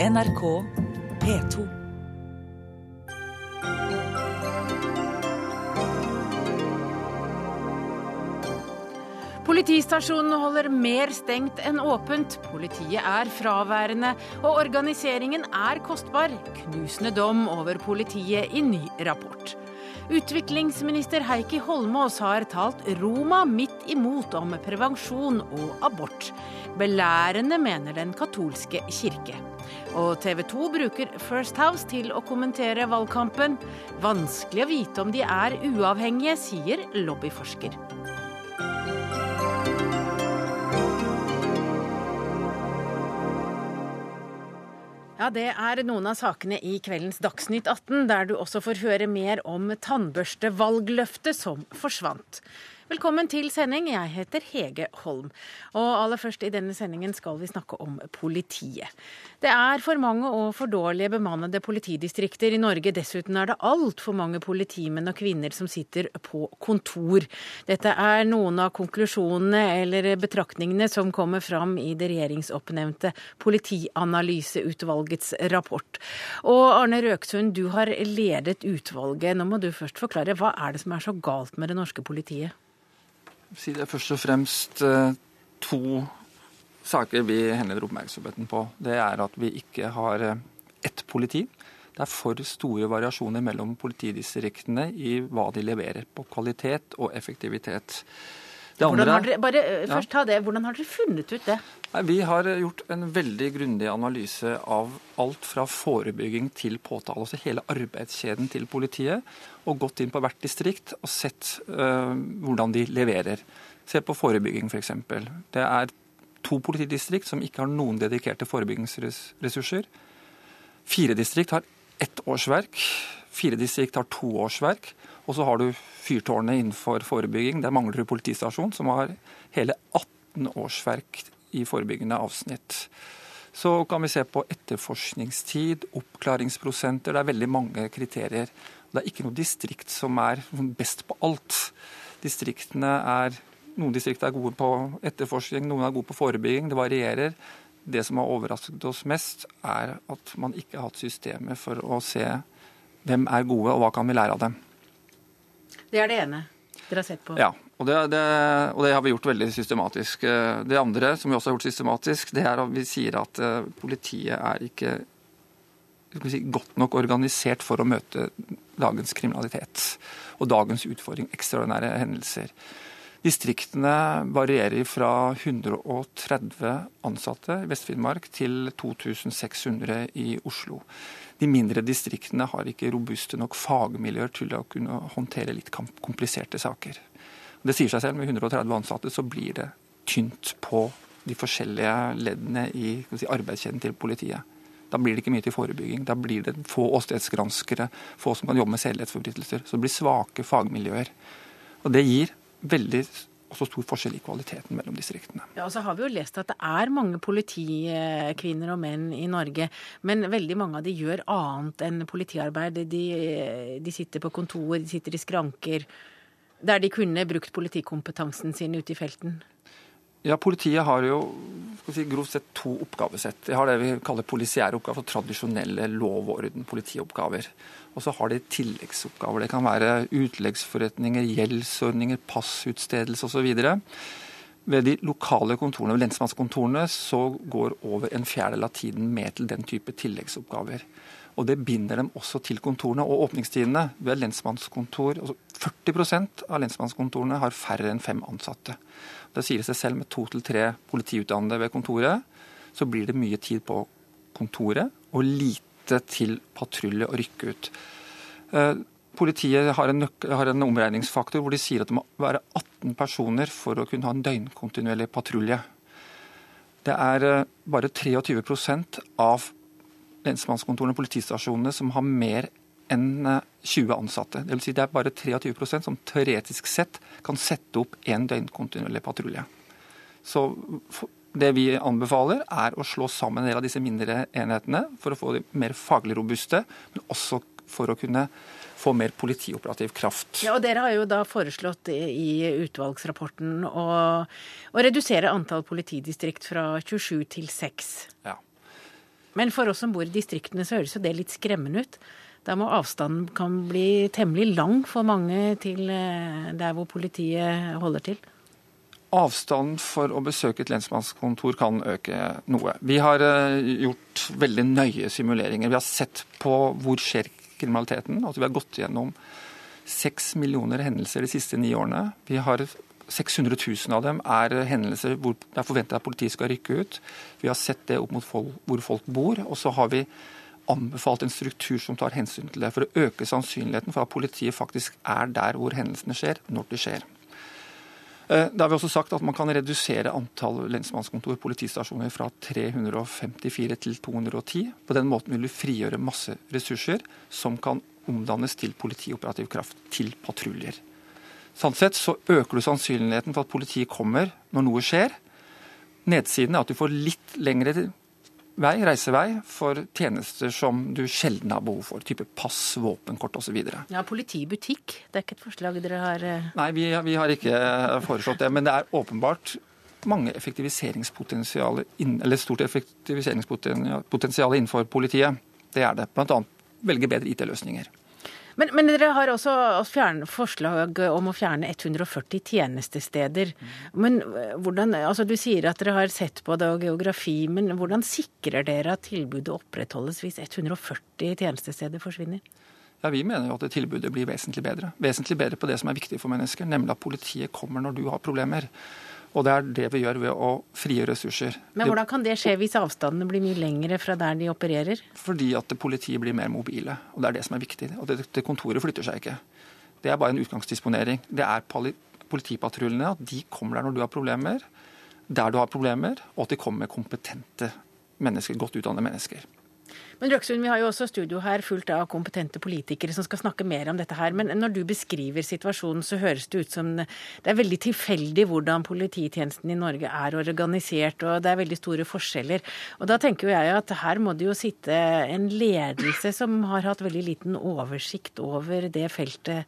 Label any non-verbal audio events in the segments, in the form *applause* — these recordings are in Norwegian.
NRK P2. Politistasjonen holder mer stengt enn åpent. Politiet er fraværende, og organiseringen er kostbar. Knusende dom over politiet i ny rapport. Utviklingsminister Heikki Holmås har talt Roma midt imot om prevensjon og abort. Belærende, mener den katolske kirke. Og TV 2 bruker First House til å kommentere valgkampen. Vanskelig å vite om de er uavhengige, sier lobbyforsker. Ja, Det er noen av sakene i kveldens Dagsnytt 18, der du også får høre mer om tannbørstevalgløftet som forsvant. Velkommen til sending. Jeg heter Hege Holm. Og aller først i denne sendingen skal vi snakke om politiet. Det er for mange og for dårlige bemannede politidistrikter i Norge. Dessuten er det altfor mange politimenn og -kvinner som sitter på kontor. Dette er noen av konklusjonene eller betraktningene som kommer fram i det regjeringsoppnevnte Politianalyseutvalgets rapport. Og Arne Røksund, du har ledet utvalget. Nå må du først forklare. Hva er det som er så galt med det norske politiet? Si det først og fremst eh, to saker vi henleder oppmerksomheten på. Det er at vi ikke har eh, ett politi. Det er for store variasjoner mellom politidistriktene i hva de leverer på kvalitet og effektivitet. Andre, dere, bare eh, først ta det, Hvordan har dere funnet ut det? Vi har gjort en veldig grundig analyse av alt fra forebygging til påtale. Altså hele arbeidskjeden til politiet. Og gått inn på hvert distrikt og sett uh, hvordan de leverer. Se på forebygging f.eks. For det er to politidistrikt som ikke har noen dedikerte forebyggingsressurser. Fire distrikt har ett årsverk. Fire distrikt har to årsverk. Og så har du fyrtårnet innenfor forebygging. Der mangler du politistasjon, som har hele 18 årsverk i forebyggende avsnitt. Så kan vi se på etterforskningstid, oppklaringsprosenter. Det er veldig mange kriterier. Det er ikke noe distrikt som er best på alt. Distriktene er, Noen distrikter er gode på etterforskning, noen er gode på forebygging. Det varierer. Det som har overrasket oss mest, er at man ikke har hatt systemer for å se hvem er gode, og hva kan vi lære av dem. Det er det ene dere har sett på? Ja, og det, det, og det, har vi gjort veldig systematisk. Det andre som vi også har gjort systematisk, det er at vi sier at eh, politiet er ikke si, godt nok organisert for å møte dagens kriminalitet og dagens utfordring, ekstraordinære hendelser. Distriktene varierer fra 130 ansatte i Vest-Finnmark til 2600 i Oslo. De mindre distriktene har ikke robuste nok fagmiljøer til å kunne håndtere litt kompliserte saker. Det sier seg selv, med 130 ansatte så blir det tynt på de forskjellige leddene i si, arbeidskjeden til politiet. Da blir det ikke mye til forebygging. Da blir det få åstedsgranskere, få som kan jobbe med sedelighetsforbrytelser. Så det blir svake fagmiljøer. Og det gir veldig også stor forskjell i kvaliteten mellom distriktene. Ja, og så har vi jo lest at det er mange politikvinner og menn i Norge, men veldig mange av de gjør annet enn politiarbeid. De, de sitter på kontor, de sitter i skranker der de kunne brukt politikompetansen sin ute i felten? Ja, Politiet har jo si, grovt sett to oppgavesett. De har det vi kaller polisiære oppgaver, for tradisjonelle lov- og orden politioppgaver. Og så har de tilleggsoppgaver. Det kan være utleggsforretninger, gjeldsordninger, passutstedelse osv. Ved de lokale kontorene, ved lensmannskontorene så går over en fjerdedel av tiden med til den type tilleggsoppgaver. Og det binder dem også til kontorene og åpningstidene. Ved lensmannskontor, altså 40% av lensmannskontorene har færre enn fem ansatte. Det sier seg selv med to til tre politiutdannede ved kontoret, så blir det mye tid på kontoret og lite til patrulje og rykke ut. Eh, politiet har en, har en, omregningsfaktor hvor de sier at det må være 18 personer for å kunne ha en døgnkontinuerlig patrulje. Det er eh, bare 23% av lensmannskontorene og politistasjonene som har mer enn 20 eh, ansatte. Det, vil si det er bare 23% som teoretisk sett kan sette opp en døgnkontinuerlig patrulje. Så det vi anbefaler, er å slå sammen en del av disse mindre enhetene for å få de mer faglig robuste, men også for å kunne få mer politioperativ kraft. Ja, og Dere har jo da foreslått i utvalgsrapporten å, å redusere antall politidistrikt fra 27 til 6. Ja. Men for oss som bor i distriktene, så høres jo det litt skremmende ut. Da må avstanden kan bli temmelig lang for mange til eh, der hvor politiet holder til. Avstanden for å besøke et lensmannskontor kan øke noe. Vi har eh, gjort veldig nøye simuleringer. Vi har sett på hvor skjer kriminaliteten. Altså vi har gått gjennom seks millioner hendelser de siste ni årene. Vi har 600 000 av dem er hendelser hvor det er forventa at politiet skal rykke ut. Vi har sett det opp mot folk, hvor folk bor. Og så har vi anbefalt en struktur som tar hensyn til det, for å øke sannsynligheten for at politiet faktisk er der hvor hendelsene skjer, når de skjer. Eh, da har vi også sagt at man kan redusere antall lensmannskontor politistasjoner fra 354 til 210. På den måten vil du frigjøre masse ressurser som kan omdannes til politioperativ kraft, til patruljer. Sånn sett så øker du sannsynligheten for at politiet kommer når noe skjer. Nedsiden er at du får litt lengre vei, reisevei for tjenester som du sjelden har behov for. Type pass, våpenkort osv. Ja, politibutikk, det er ikke et forslag dere har eh, Nei, vi, vi, har ikke foreslått det. Men det er åpenbart mange effektiviseringspotensial, eller stort effektiviseringspotensial innenfor politiet. Det er det. Annet velge bedre IT-løsninger. Men, men, dere har også forslag om å fjerne 140 tjenestesteder. Men eh, hvordan, altså Du sier at dere har sett på det og geografi, men hvordan sikrer dere at tilbudet opprettholdes hvis 140 tjenestesteder forsvinner? Ja, Vi mener jo at tilbudet blir vesentlig bedre. Vesentlig bedre på det som er viktig for mennesker, nemlig at politiet kommer når du har problemer. Og det er det vi gjør ved å frigjøre ressurser. Men hvordan kan det skje hvis avstandene blir mye lengre fra der de opererer? Fordi at politiet blir mer mobile, og det er det som er viktig. Og det, det kontoret flytter seg ikke. Det er bare en utgangsdisponering. Det er politipatruljene, at de kommer der når du har problemer, der du har problemer, og at de kommer med kompetente mennesker, godt utdannede mennesker. Men Røksund, vi har jo også studio her fullt av kompetente politikere som skal snakke mer om dette her. Men når du beskriver situasjonen, så høres det ut som det er veldig tilfeldig hvordan polititjenesten i Norge er organisert, og det er veldig store forskjeller. Og da tenker jeg at her må det jo sitte en ledelse som har hatt veldig liten oversikt over det feltet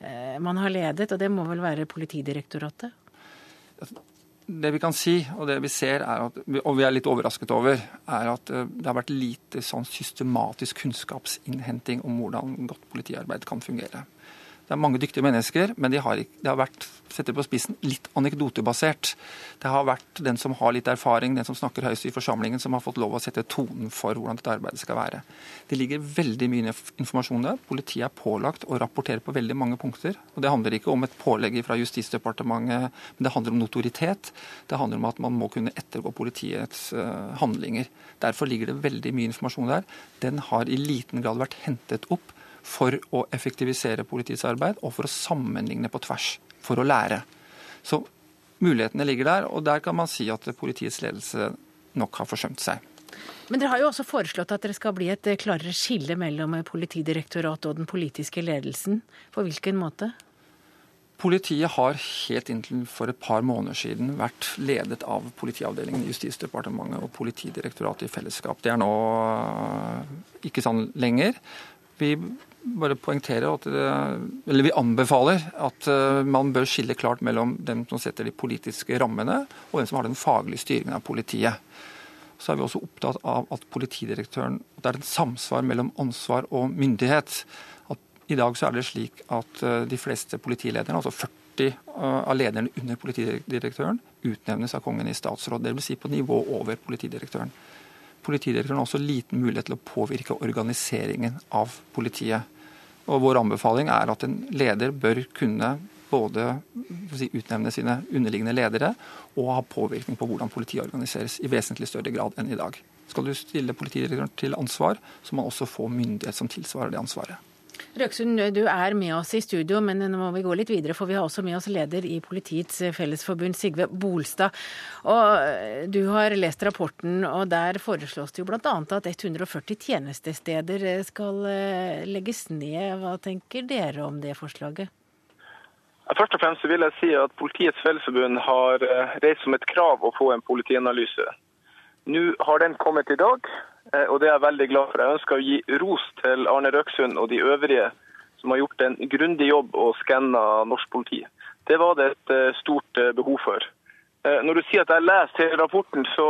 eh, man har ledet, og det må vel være Politidirektoratet? Det vi kan si, og det vi ser, er at, og vi er litt overrasket over, er at eh, det har vært lite sånn systematisk kunnskapsinnhenting om hvordan godt politiarbeid kan fungere. Det er mange dyktige mennesker, men de har, det har vært setter på spissen, litt anekdotebasert. Det har vært den som har litt erfaring, den som snakker høyest i forsamlingen, som har fått lov å sette tonen for hvordan dette arbeidet skal være. Det ligger veldig mye informasjon der. Politiet er pålagt å rapportere på veldig mange punkter. og Det handler ikke om et pålegg fra Justisdepartementet, men det handler om notoritet. Det handler om at man må kunne ettergå politiets uh, handlinger. Derfor ligger det veldig mye informasjon der. Den har i liten grad vært hentet opp for å effektivisere politiets arbeid og for å sammenligne på tvers, for å lære. Så mulighetene ligger der, og der kan man si at politiets ledelse nok har forsømt seg. Men dere har jo også foreslått at det skal bli et klarere skille mellom Politidirektoratet og den politiske ledelsen. På hvilken måte? Politiet har helt inntil for et par måneder siden vært ledet av politiavdelingen i Justisdepartementet og Politidirektoratet i fellesskap. Det er nå ikke sånn lenger. Vi bare poengtere at eller vi anbefaler at eh, man bør skille klart mellom dem som setter de politiske rammene, og hvem som har den faglige styringen av politiet. Så er vi også opptatt av at politidirektøren at det er et samsvar mellom ansvar og myndighet. At I dag så er det slik at eh, de fleste politilederne, altså 40 eh, av lederne under politidirektøren, utnevnes av kongen i statsråd. Dvs. Si på nivå over politidirektøren. Politidirektøren også liten mulighet til å påvirke organiseringen av politiet. Og Vår anbefaling er at en leder bør kunne både si, utnevne sine underliggende ledere og ha påvirkning på hvordan politiet organiseres, i vesentlig større grad enn i dag. Skal du stille politidirektøren til ansvar, så må man også få myndighet som tilsvarer det ansvaret. Røksund, du er med oss i studio, men nå må vi gå litt videre, for vi har også med oss leder i Politiets Fellesforbund, Sigve Bolstad. Og eh, du har lest rapporten, og der foreslås det jo bl.a. at 140 tjenestesteder eh, skal eh, legges ned. Hva tenker dere om det forslaget? Først og fremst vil jeg si at Politiets Fellesforbund har reist som et krav å få en politianalyse. Nå har den kommet i dag. Eh, og det er jeg veldig glad for. Jeg ønsker å gi ros til Arne Røksund og de øvrige som har gjort en grundig jobb og skanna norsk politi. Det var det et eh, stort eh, behov for. Når du sier at jeg leser hele rapporten, så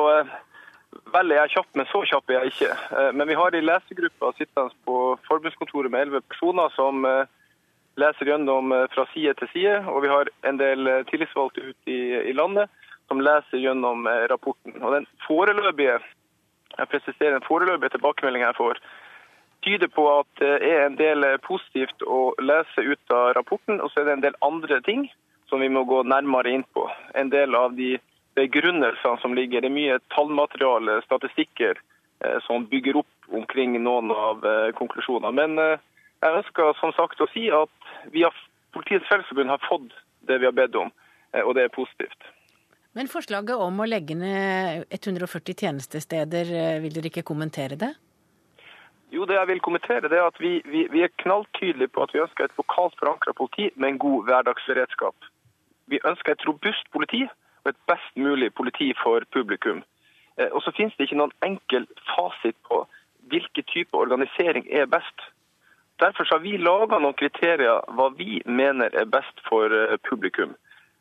Vel er jeg kjapp, men så kjapp er jeg ikke. Men vi har i lesegruppa sittende på forbundskontoret med elleve personer som leser gjennom fra side til side. Og vi har en del tillitsvalgte ute i landet som leser gjennom rapporten. Og den foreløpige jeg presiserer, en foreløpig tilbakemelding jeg får, tyder på at det er en del positivt å lese ut av rapporten. Og så er det en del andre ting som vi må gå nærmere inn på. En del av de begrunnelsene som ligger. Det er mye tallmateriale, statistikker, eh, som bygger opp omkring noen av eh, konklusjonene. Men eh, jeg ønsker som sagt å si at vi har, Politiets Fellesforbund har fått det vi har bedt om, og det er positivt. Men forslaget om å legge ned 140 tjenestesteder, vil dere ikke kommentere det? Jo, det jeg vil kommentere, det er at vi, vi, vi er knalltydelige på at vi ønsker et lokalt forankra politi med en god hverdagsberedskap. Vi ønsker et robust politi og et best mulig politi for publikum. Eh, og så finnes det ikke noen enkel fasit på hvilken type organisering er best. Derfor har vi laga noen kriterier hva vi mener er best for eh, publikum.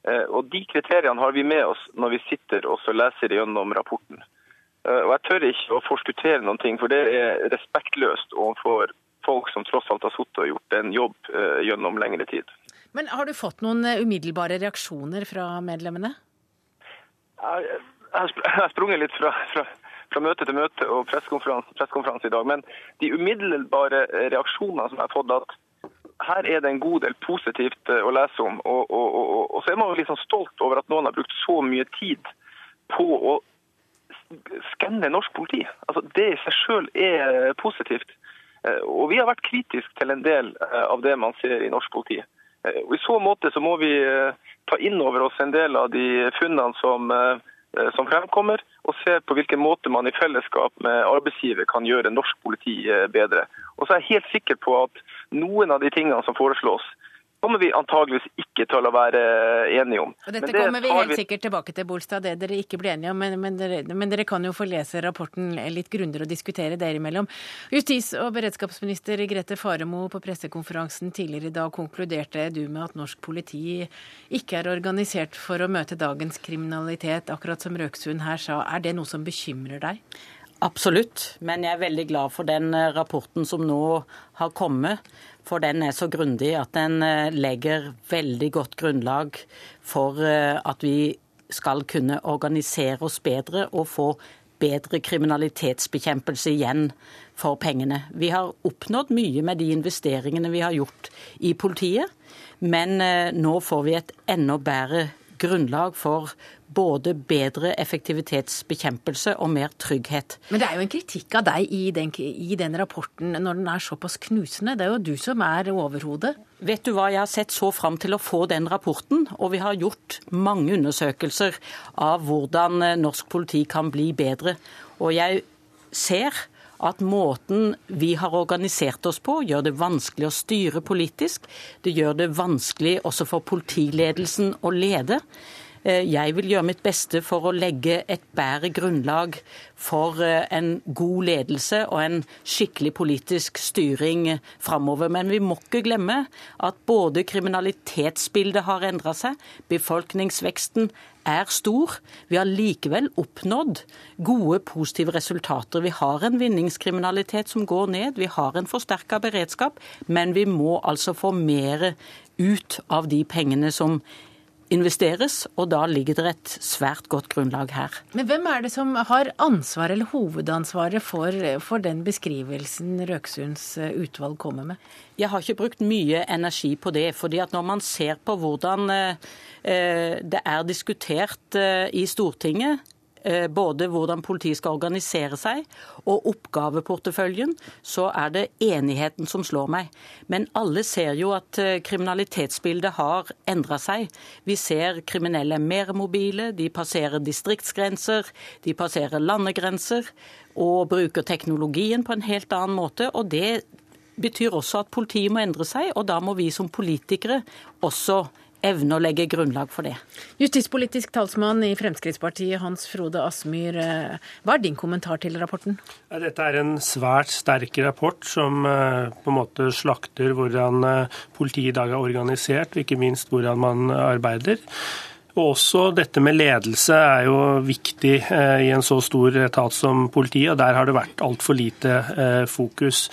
Eh, og De kriteriene har vi med oss når vi sitter og leser gjennom rapporten. Og Jeg tør ikke å forskuttere noen ting, for det er respektløst overfor folk som tross alt har sittet og gjort en jobb gjennom lengre tid. Men Har du fått noen umiddelbare reaksjoner fra medlemmene? Jeg har *laughs* sprunget litt fra, fra, fra, møte til møte og pressekonferanse i dag. Men de umiddelbare reaksjonene som jeg har fått, at her er det en god del positivt eh, å lese om. Og, og, og, og så er man jo liksom stolt over at noen har brukt så mye tid på å skanne norsk politi. Altså, det i seg selv er positivt. Eh, og vi har vært kritiske til en del eh, av det man ser i norsk politi. Og I så måte så må vi ta inn over oss en del av de funnene som, eh, som fremkommer, og se på hvilken måte man i fellesskap med arbeidsgiver kan gjøre norsk politi eh, bedre. Og så er jeg helt sikker på at noen av de tingene som foreslås, kommer vi antageligvis ikke til å være enige om. Og dette det kommer vi helt vi... sikkert tilbake til, Bolstad, det dere ikke blir enige om. Men, men, dere, men, dere, kan jo få lese rapporten litt grundigere og diskutere dere imellom. Justis- og beredskapsminister Grete Faremo på pressekonferansen tidligere i dag konkluderte du med at norsk politi ikke er organisert for å møte dagens kriminalitet, akkurat som Røksund her sa. Er det noe som bekymrer deg? Absolutt, men jeg er veldig glad for den eh, rapporten som nå har kommet. For den er så grundig at den eh, legger veldig godt grunnlag for eh, at vi skal kunne organisere oss bedre og få bedre kriminalitetsbekjempelse igjen for pengene. Vi har oppnådd mye med de investeringene vi har gjort i politiet, men nå får vi et enda bedre grunnlag for både bedre effektivitetsbekjempelse og mer trygghet. Men det er jo en kritikk av deg i den, i den rapporten når den er såpass knusende. Det er jo du som er overhodet. Vet du hva, jeg har sett så fram til å få den rapporten, og vi har gjort mange undersøkelser av hvordan norsk politi kan bli bedre. Og jeg ser at måten vi har organisert oss på, gjør det vanskelig å styre politisk. Det gjør det vanskelig også for politiledelsen å lede. Eh, jeg vil gjøre mitt beste for å legge et bedre grunnlag for eh, en god ledelse og en skikkelig politisk styring framover. Men vi må ikke glemme at både kriminalitetsbildet har endra seg, befolkningsveksten er stor. Vi har likevel oppnådd gode, positive resultater. Vi har en vinningskriminalitet som går ned, vi har en forsterka beredskap, men vi må altså få mer ut av de pengene som investeres, og da ligger det et svært godt grunnlag her. Men hvem er det som har ansvar eller hovedansvaret for, for den beskrivelsen Røksunds eh, utvalg kommer med? Jeg har ikke brukt mye energi på det. fordi at når man ser på hvordan eh, eh det er diskutert i Stortinget både hvordan politiet skal organisere seg og oppgaveporteføljen, så er det enigheten som slår meg. Men alle ser jo at eh, kriminalitetsbildet har endra seg. Vi ser kriminelle er mer mobile, de passerer distriktsgrenser, de passerer landegrenser og bruker teknologien på en helt annen måte. og det betyr også at politiet må endre seg, og da må vi som politikere også evne å legge grunnlag for det. Justispolitisk talsmann i Fremskrittspartiet, Hans Frode Asmyr. Eh, hva er din kommentar til rapporten? Dette er en svært sterk rapport som eh, på en måte slakter hvordan eh, politiet i dag er organisert, og ikke minst hvordan man arbeider. Og også dette med ledelse er jo viktig i en så stor etat som politiet, og der har det vært altfor lite fokus.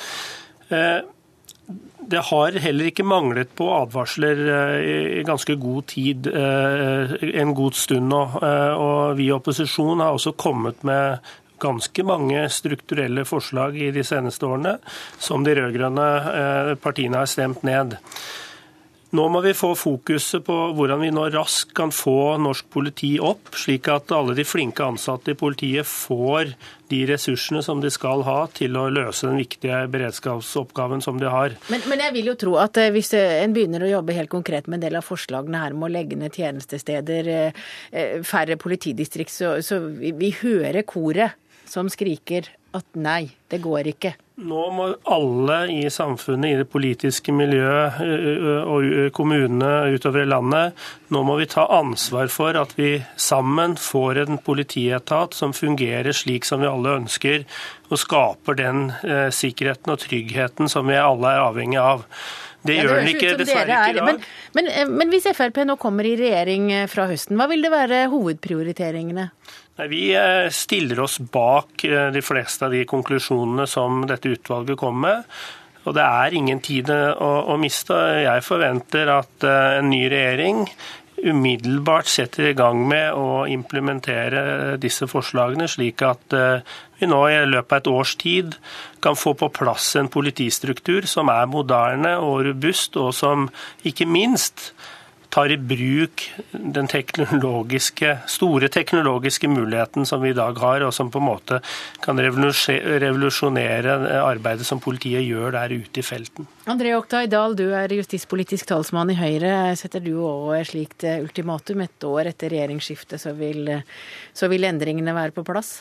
Eh, det har heller ikke manglet på advarsler i ganske god tid, en god stund nå. Og vi i opposisjon har også kommet med ganske mange strukturelle forslag i de seneste årene som de rød-grønne partiene har stemt ned. Nå må vi få fokuset på hvordan vi nå raskt kan få norsk politi opp, slik at alle de flinke ansatte i politiet får de ressursene som de skal ha til å løse den viktige beredskapsoppgaven som de har. Men, men jeg vil jo tro at eh, hvis eh, en begynner å jobbe helt konkret med en del av forslagene her med å legge ned tjenestesteder, eh, færre politidistrikt, så, så vi hører koret som skriker at nei, det går ikke. Nå må alle i samfunnet, i det politiske miljøet og kommunene utover i landet, nå må vi ta ansvar for at vi sammen får en politietat som fungerer slik som vi alle ønsker, og skaper den sikkerheten og tryggheten som vi alle er avhengig av. Det gjør den ikke, dessverre ikke i dag. Men, men, eh, men hvis Frp nå kommer i regjering eh, fra høsten, hva vil det være hovedprioriteringene? Vi eh, stiller oss bak de fleste av de konklusjonene som dette utvalget kom med. Og det er ingen tid å, å miste. Jeg forventer at en ny regjering umiddelbart setter i gang med å implementere disse forslagene, slik at vi nå i løpet av et års tid kan få på plass en politistruktur som er moderne og robust, og som ikke minst tar i bruk den teknologiske, store teknologiske muligheten som vi i dag har, og som på en måte kan revolusjonere arbeidet som politiet gjør der ute i felten. André Oktay Dahl, du er justispolitisk talsmann i Høyre. Setter du òg et slikt ultimatum? Et år etter regjeringsskiftet så vil, så vil endringene være på plass?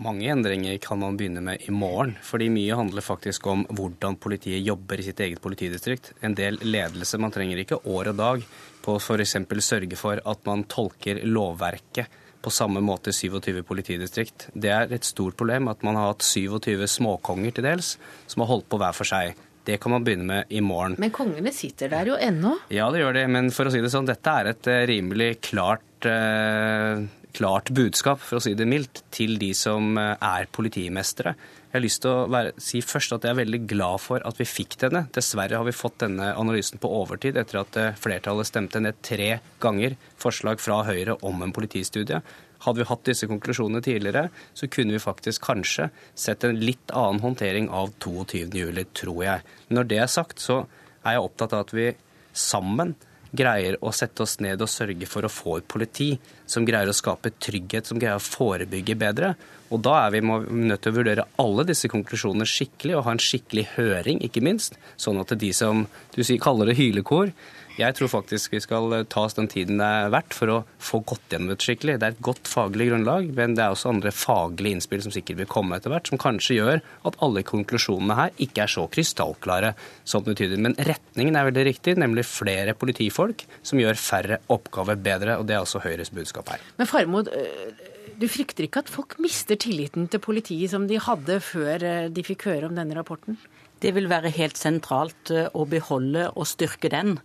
Mange endringer kan man begynne med i morgen. fordi mye handler faktisk om hvordan politiet jobber i sitt eget politidistrikt. En del ledelse. Man trenger ikke år og dag på å f.eks. sørge for at man tolker lovverket på samme måte 27 politidistrikt. Det er et stort problem at man har hatt 27 småkonger til dels, som har holdt på hver for seg. Det kan man begynne med i morgen. Men kongene sitter der jo ennå? Ja, det gjør de. Men for å si det sånn, dette er et eh, rimelig klart eh, klart budskap, for å si det mildt, til de som eh, er politimestere. Jeg har lyst til å være, si først at jeg er veldig glad for at vi fikk denne. Dessverre har vi fått denne analysen på overtid etter at eh, flertallet stemte ned tre ganger forslag fra Høyre om en politistudie. Hadde vi hatt disse konklusjonene tidligere, så kunne vi faktisk kanskje sett en litt annen håndtering av 22.07, tror jeg. Når det er sagt, så er jeg opptatt av at vi sammen greier å sette oss ned og sørge for å få et politi som greier å skape trygghet, som greier å forebygge bedre. Og da er vi nødt til å vurdere alle disse konklusjonene skikkelig og ha en skikkelig høring, ikke minst. Sånn at de som du kaller det hylekor, jeg tror faktisk vi skal eh, ta oss den tiden det er verdt for å få gått gjennom dette skikkelig. Det er et godt faglig grunnlag, men det er også andre faglige innspill som sikkert vil komme etter hvert, som kanskje gjør at alle konklusjonene her ikke er så krystallklare som det tyder. Men retningen er veldig riktig, nemlig flere politifolk som gjør færre oppgaver bedre. Og det er også Høyres budskap her. Men Farmod, øh, du frykter ikke at folk mister tilliten til politiet som de hadde før øh, de fikk høre om denne rapporten? Det vil være helt sentralt øh, å beholde og styrke den.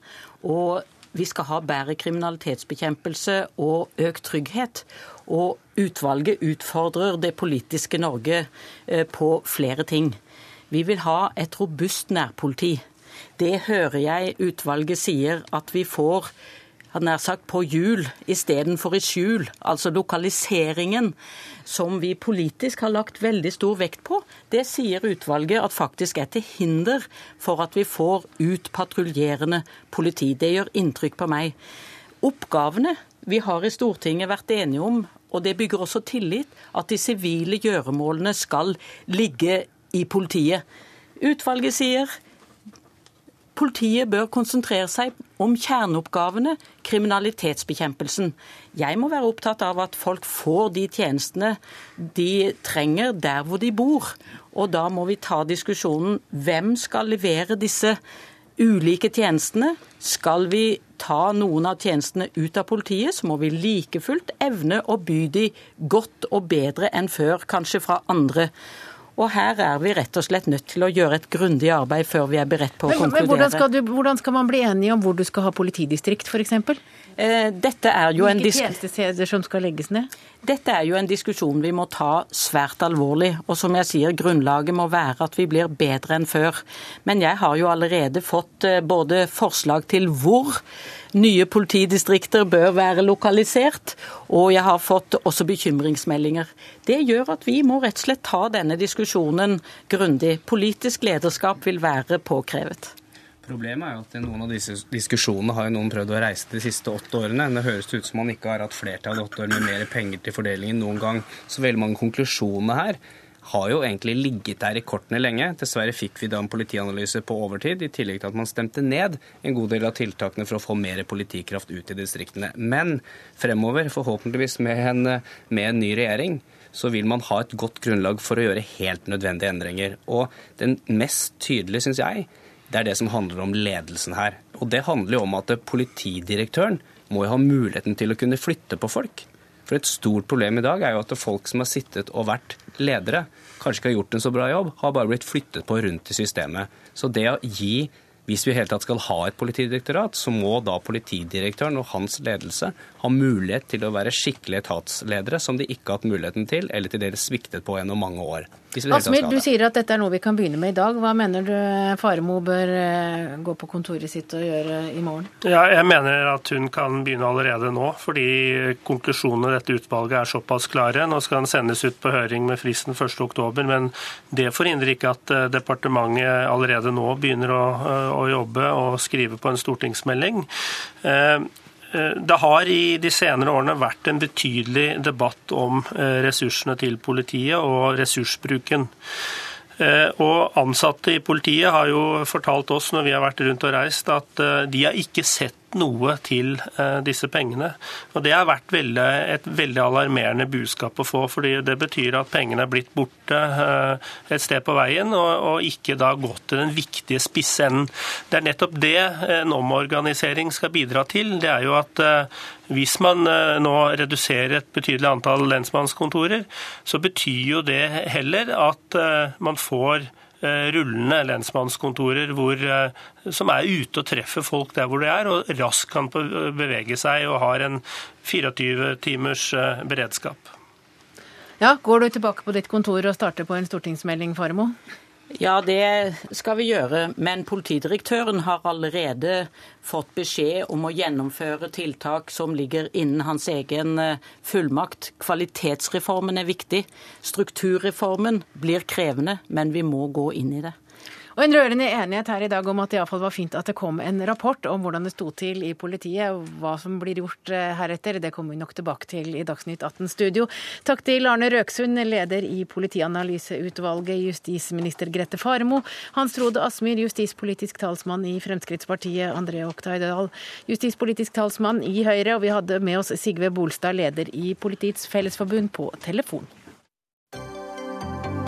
Og vi skal ha bedre kriminalitetsbekjempelse og økt trygghet. Og utvalget utfordrer det politiske Norge eh, på flere ting. Vi vil ha et robust nærpoliti. Det hører jeg utvalget sier at vi får hadde nær sagt på hjul istedenfor i skjul. Altså lokaliseringen som vi politisk har lagt veldig stor vekt på, det sier utvalget at faktisk er til hinder for at vi får ut patruljerende politi. Det gjør inntrykk på meg. Oppgavene vi har i Stortinget vært enige om, og det bygger også tillit, at de sivile gjøremålene skal ligge i politiet. Utvalget sier Politiet bør konsentrere seg om kjerneoppgavene, kriminalitetsbekjempelsen. Jeg må være opptatt av at folk får de tjenestene de trenger der hvor de bor. Og da må vi ta diskusjonen hvem skal levere disse ulike tjenestene. Skal vi ta noen av tjenestene ut av politiet, så må vi like fullt evne å by de godt og bedre enn før, kanskje fra andre Og her er vi rett og slett nødt til å gjøre et grundig arbeid før vi er beredt på å men, konkludere. Men hvordan skal, du, hvordan skal man bli enige om hvor du skal ha politidistrikt, f.eks.? Eh, dette er jo en Hvilke tjenestesteder som skal legges ned? Dette er jo en diskusjon vi må ta svært alvorlig. Og som jeg sier, grunnlaget må være at vi blir bedre enn før. Men jeg har jo allerede fått eh, både forslag til hvor nye politidistrikter bør være lokalisert, og jeg har fått også bekymringsmeldinger. Det gjør at vi må rett og slett ta denne diskusjonen grundig. Politisk lederskap vil være påkrevet. Problemet er jo at noen av disse diskusjonene har jo noen prøvd å reise de siste åtte årene. Det høres ut som man ikke har hatt flertall i åtte år med mer penger til fordelingen noen gang. Så veldig mange konklusjoner her har jo egentlig ligget der i kortene lenge. Dessverre fikk vi da en politianalyse på overtid, i tillegg til at man stemte ned en god del av tiltakene for å få mer politikraft ut i distriktene. Men fremover, forhåpentligvis med en, med en ny regjering, så vil man ha et godt grunnlag for å gjøre helt nødvendige endringer. Og den mest tydelige, syns jeg, det er det som handler om ledelsen her. Og det handler jo om at politidirektøren må jo ha muligheten til å kunne flytte på folk. For et stort problem i dag er jo at folk som har sittet og vært ledere, kanskje ikke har gjort en så bra jobb, har bare blitt flyttet på rundt i systemet. Så det å gi hvis vi i hele tatt skal ha et politidirektorat, så må da politidirektøren og hans ledelse ha mulighet til å være skikkelige etatsledere, som de ikke har hatt muligheten til, eller til dels sviktet på gjennom mange år. Asmir, du sier at dette er noe vi kan begynne med i dag. Hva mener du Faremo bør eh, gå på kontoret sitt og gjøre i morgen? Ja, jeg mener at hun kan begynne allerede nå, fordi konklusjonene i dette utvalget er såpass klare. Nå skal den sendes ut på høring med fristen 1.10, men det forhindrer ikke at eh, departementet allerede nå begynner å, eh, å jobbe og skrive på en stortingsmelding. Det har i de senere årene vært en betydelig debatt om eh, ressursene til politiet og ressursbruken. Eh, og Ansatte i politiet har jo fortalt oss når vi har vært rundt og reist, at eh, de har ikke sett noe til uh, disse pengene. Og Det har vært veldig, et veldig alarmerende budskap å få. fordi Det betyr at pengene er blitt borte uh, et sted på veien, og, og, ikke da gått til den viktige spissenden. Det er nettopp det en omorganisering skal bidra til. Det er jo at hvis man nå reduserer et betydelig antall lensmannskontorer, så betyr jo det heller at man får Eh, rullende lensmannskontorer hvor, eh, som er ute og treffer folk der hvor de er, og raskt kan bevege seg og har en 24 timers eh, beredskap. Ja, Går du tilbake på ditt kontor og starter på en stortingsmelding, Faremo? Ja, det skal vi gjøre. Men politidirektøren har allerede fått beskjed om å gjennomføre tiltak som ligger innen hans egen eh, fullmakt. Kvalitetsreformen er viktig. Strukturreformen blir krevende, men vi må gå inn i det. Og En rørende enighet her i dag om at det iallfall var fint at det kom en rapport om hvordan det sto til i politiet, og hva som blir gjort eh, heretter. Det kommer vi nok tilbake til i Dagsnytt 18 studio. Takk til Arne Røksund, leder i Politianalyseutvalget, justisminister Grete Faremo, Hans Frode Asmyr, justispolitisk talsmann i Fremskrittspartiet, André Oktay Dahl, justispolitisk talsmann i Høyre, og vi hadde med oss Sigve Bolstad, leder i Politiets Fellesforbund, på telefon.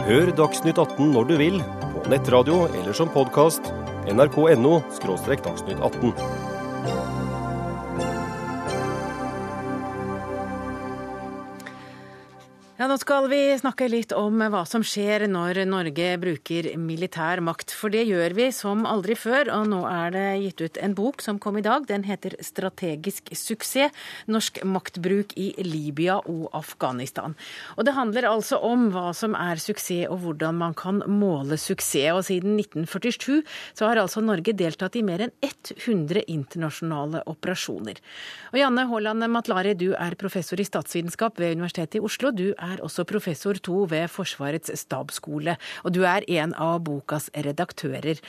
Hør Dagsnytt 18 når du vil nettradio eller som podkast. nrk.no – dagsnytt 18. Ja, Nå skal vi snakke litt om hva som skjer når Norge bruker militær makt. For det gjør vi som aldri før, og nå er det gitt ut en bok som kom i dag. Den heter 'Strategisk suksess norsk maktbruk i Libya og Afghanistan'. Og Det handler altså om hva som er suksess og hvordan man kan måle suksess. Og siden 1947 så har altså Norge deltatt i mer enn 100 internasjonale operasjoner. Og Janne Haaland Matlari, du er professor i statsvitenskap ved Universitetet i Oslo. Du er er også professor to ved Forsvarets stabsskole, og du er en av bokas redaktører.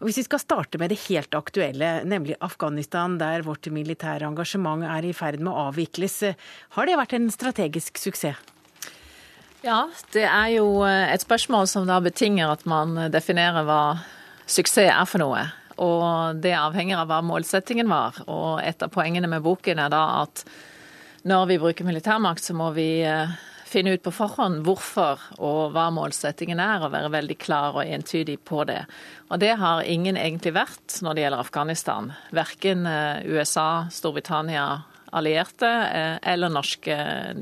Og hvis vi skal starte med det helt aktuelle, nemlig Afghanistan, der vårt militære engasjement er i ferd med å avvikles, har det vært en strategisk suksess? Ja, det er jo eh, et spørsmål som da betinger at man definerer hva suksess er for noe. Og det avhenger av hva målsettingen var. Og et av poengene med boken er da at når vi bruker militærmakt, så må vi eh, finne ut på forhånd hvorfor og hva målsettingen er, og være veldig klar og entydig på det. Og det har ingen egentlig vært når det gjelder Afghanistan. Verken eh, USA, Storbritannia, allierte eh, eller norske,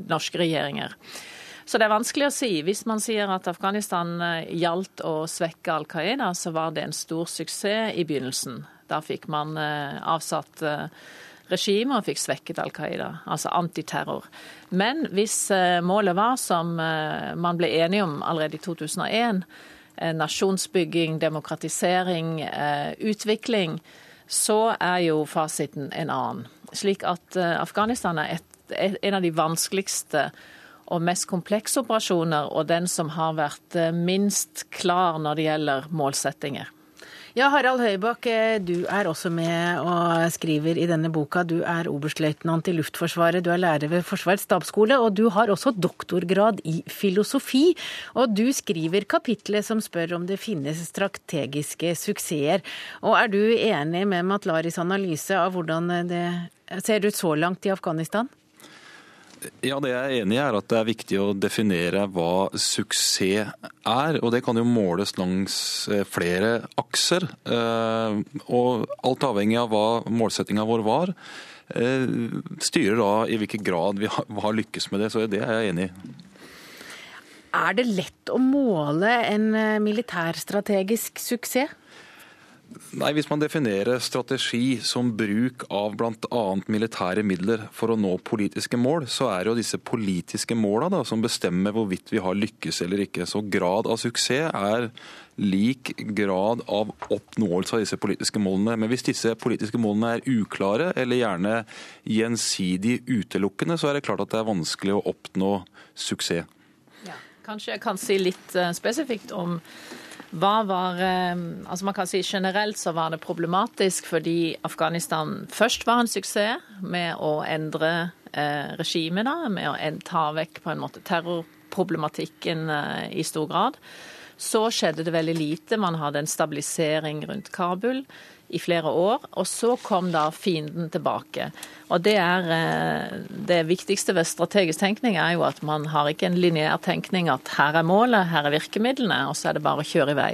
norske regjeringer. Så det er vanskelig å si. Hvis man sier at Afghanistan eh, gjaldt å svekke Al Qaida, så var det en stor suksess i begynnelsen. Da fikk man avsatt eh, regimet og fikk svekket Al Qaida, altså antiterror. Men hvis målet var, som man ble enige om allerede i 2001, nasjonsbygging, demokratisering, utvikling, så er jo fasiten en annen. Slik at Afghanistan er et, en av de vanskeligste og mest komplekse operasjoner, og den som har vært eh, minst klar når det gjelder målsettinger. Ja, Harald Høybakk, eh, du er også med og skriver i denne boka. Du er oberstløytnant i Luftforsvaret, du er lærer ved Forsvarets stabsskole, og du har også doktorgrad i filosofi. Og du skriver kapitlet som spør om det finnes strategiske suksesser. Og er du enig med Matlaris analyse av hvordan det ser ut så langt i Afghanistan? Ja, Det jeg er enig i er at det er viktig å definere hva suksess er. og Det kan jo måles langs eh, flere akser. Eh, og Alt avhengig av hva målsettinga vår var, eh, styrer da i hvilken grad vi har lykkes med det. Så det er jeg enig i. Er det lett å måle en militærstrategisk suksess? Nei, Hvis man definerer strategi som bruk av bl.a. militære midler for å nå politiske mål, så er det jo disse politiske måla som bestemmer hvorvidt vi har lykkes eller ikke. Så grad av suksess er lik grad av oppnåelse av disse politiske målene. Men hvis disse politiske målene er uklare, eller gjerne gjensidig utelukkende, så er det klart at det er vanskelig å oppnå suksess. Ja, kanskje jeg kan si litt eh, spesifikt om hva var eh, Altså man kan si generelt så var det problematisk fordi Afghanistan først var en suksess med å endre eh, regimet, da, med å ta vekk på en måte terrorproblematikken eh, i stor grad. Så skjedde det veldig lite. Man hadde en stabilisering rundt Kabul i flere år. Og så kom da fienden tilbake. Og det er eh, det viktigste ved strategisk tenkning er jo at man har ikke en lineær tenkning at her er målet, her er virkemidlene, og så er det bare å kjøre i vei.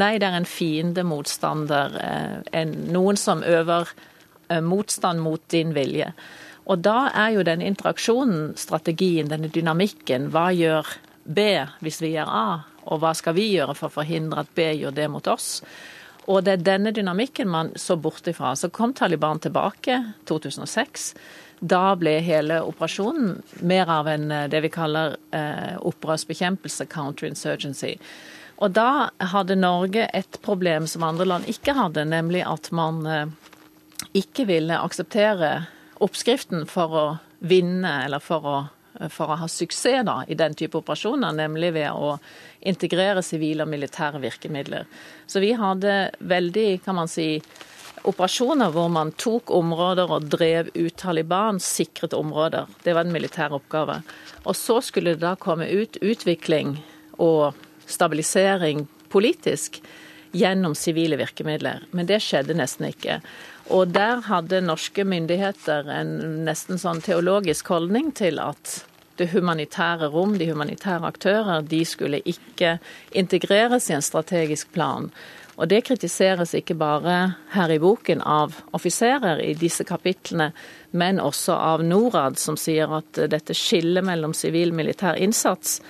Nei, det er en fiende, motstander, eh, en, noen som øver eh, motstand mot din vilje. Og da er jo den interaksjonen, strategien, denne dynamikken, hva gjør B hvis vi gjør A, og hva skal vi gjøre for å forhindre at B gjør det mot oss? Og det er denne dynamikken man så bort ifra. Så kom Taliban tilbake 2006. Da ble hele operasjonen mer av en eh, det vi kaller eh, opprørsbekjempelse, counterinsurgency. Og da hadde Norge et problem som andre land ikke hadde, nemlig at man eh, ikke ville akseptere oppskriften for å vinne eller for å for å ha suksess da, i den type operasjoner, nemlig ved å integrere sivile og militære virkemidler. Så vi hadde veldig, kan man si, operasjoner hvor man tok områder og drev ut Taliban, sikret områder. Det var en militær oppgave. Og så skulle det da komme ut utvikling og stabilisering politisk gjennom sivile virkemidler. Men det skjedde nesten ikke. Og der hadde norske myndigheter en nesten sånn teologisk holdning til at det humanitære rom, de humanitære aktører, de skulle ikke integreres i en strategisk plan. Og det kritiseres ikke bare her i boken av offiserer i disse kapitlene, men også av Norad, som sier at dette skillet mellom sivil og militær innsats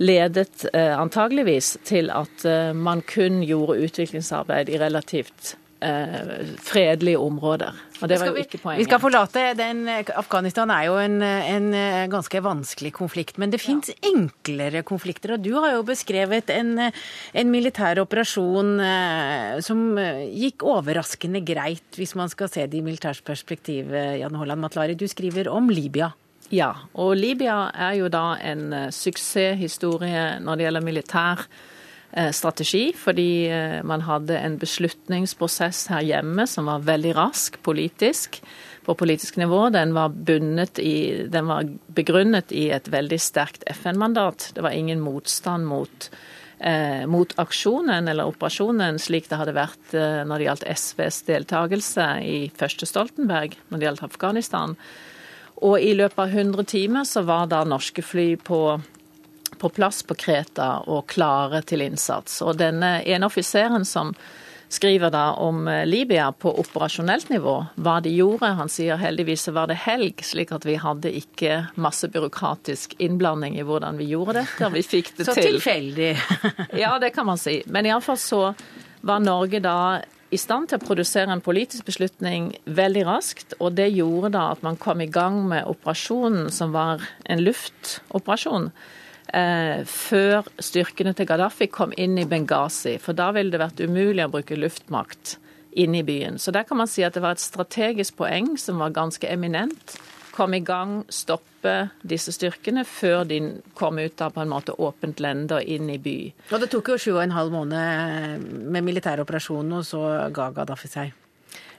ledet eh, antageligvis til at eh, man kun gjorde utviklingsarbeid i relativt fredelige områder. Og det var jo ikke poenget. Vi skal forlate den, Afghanistan er jo en, en eh, ganske vanskelig konflikt. Men det fins ja. enklere konflikter. Og du har jo beskrevet en, en militær operasjon eh, som eh, gikk overraskende greit, hvis man skal se det i militært perspektiv. Eh, Jan Holland Matlari, du skriver om Libya. Ja, og Libya er jo da en suksesshistorie når det gjelder militær Eh, strategi, fordi eh, man hadde en beslutningsprosess her hjemme som var veldig rask politisk, på politisk nivå. Den var, i, den var begrunnet i et veldig sterkt FN-mandat. Det var ingen motstand mot, eh, mot, aksjonen eller operasjonen, slik det hadde vært eh, når det gjaldt SVs deltakelse i første Stoltenberg, når det gjaldt Afghanistan. Og i løpet av 100 timer så var da norske fly på på plass på Kreta og klare til innsats. Og denne ene offiseren som skriver da om eh, Libya på operasjonelt nivå, hva de gjorde. Han sier heldigvis var det helg, slik at vi hadde ikke masse byråkratisk innblanding i hvordan vi gjorde dette. Vi fikk det *laughs* så til. Så tilfeldig. *laughs* ja, det kan man si. Men iallfall så var Norge da i stand til å produsere en politisk beslutning veldig raskt. Og det gjorde da at man kom i gang med operasjonen, som var en luftoperasjon eh, før styrkene til Gaddafi kom inn i Benghazi. For da ville det vært umulig å bruke luftmakt inn i byen. Så der kan man si at det var et strategisk poeng som var ganske eminent. Kom i gang, stoppe disse styrkene før de kom ut av på en måte åpent lende og inn i by. Og det tok jo sju og en halv måned med militæroperasjonen, og så ga Gaddafi seg.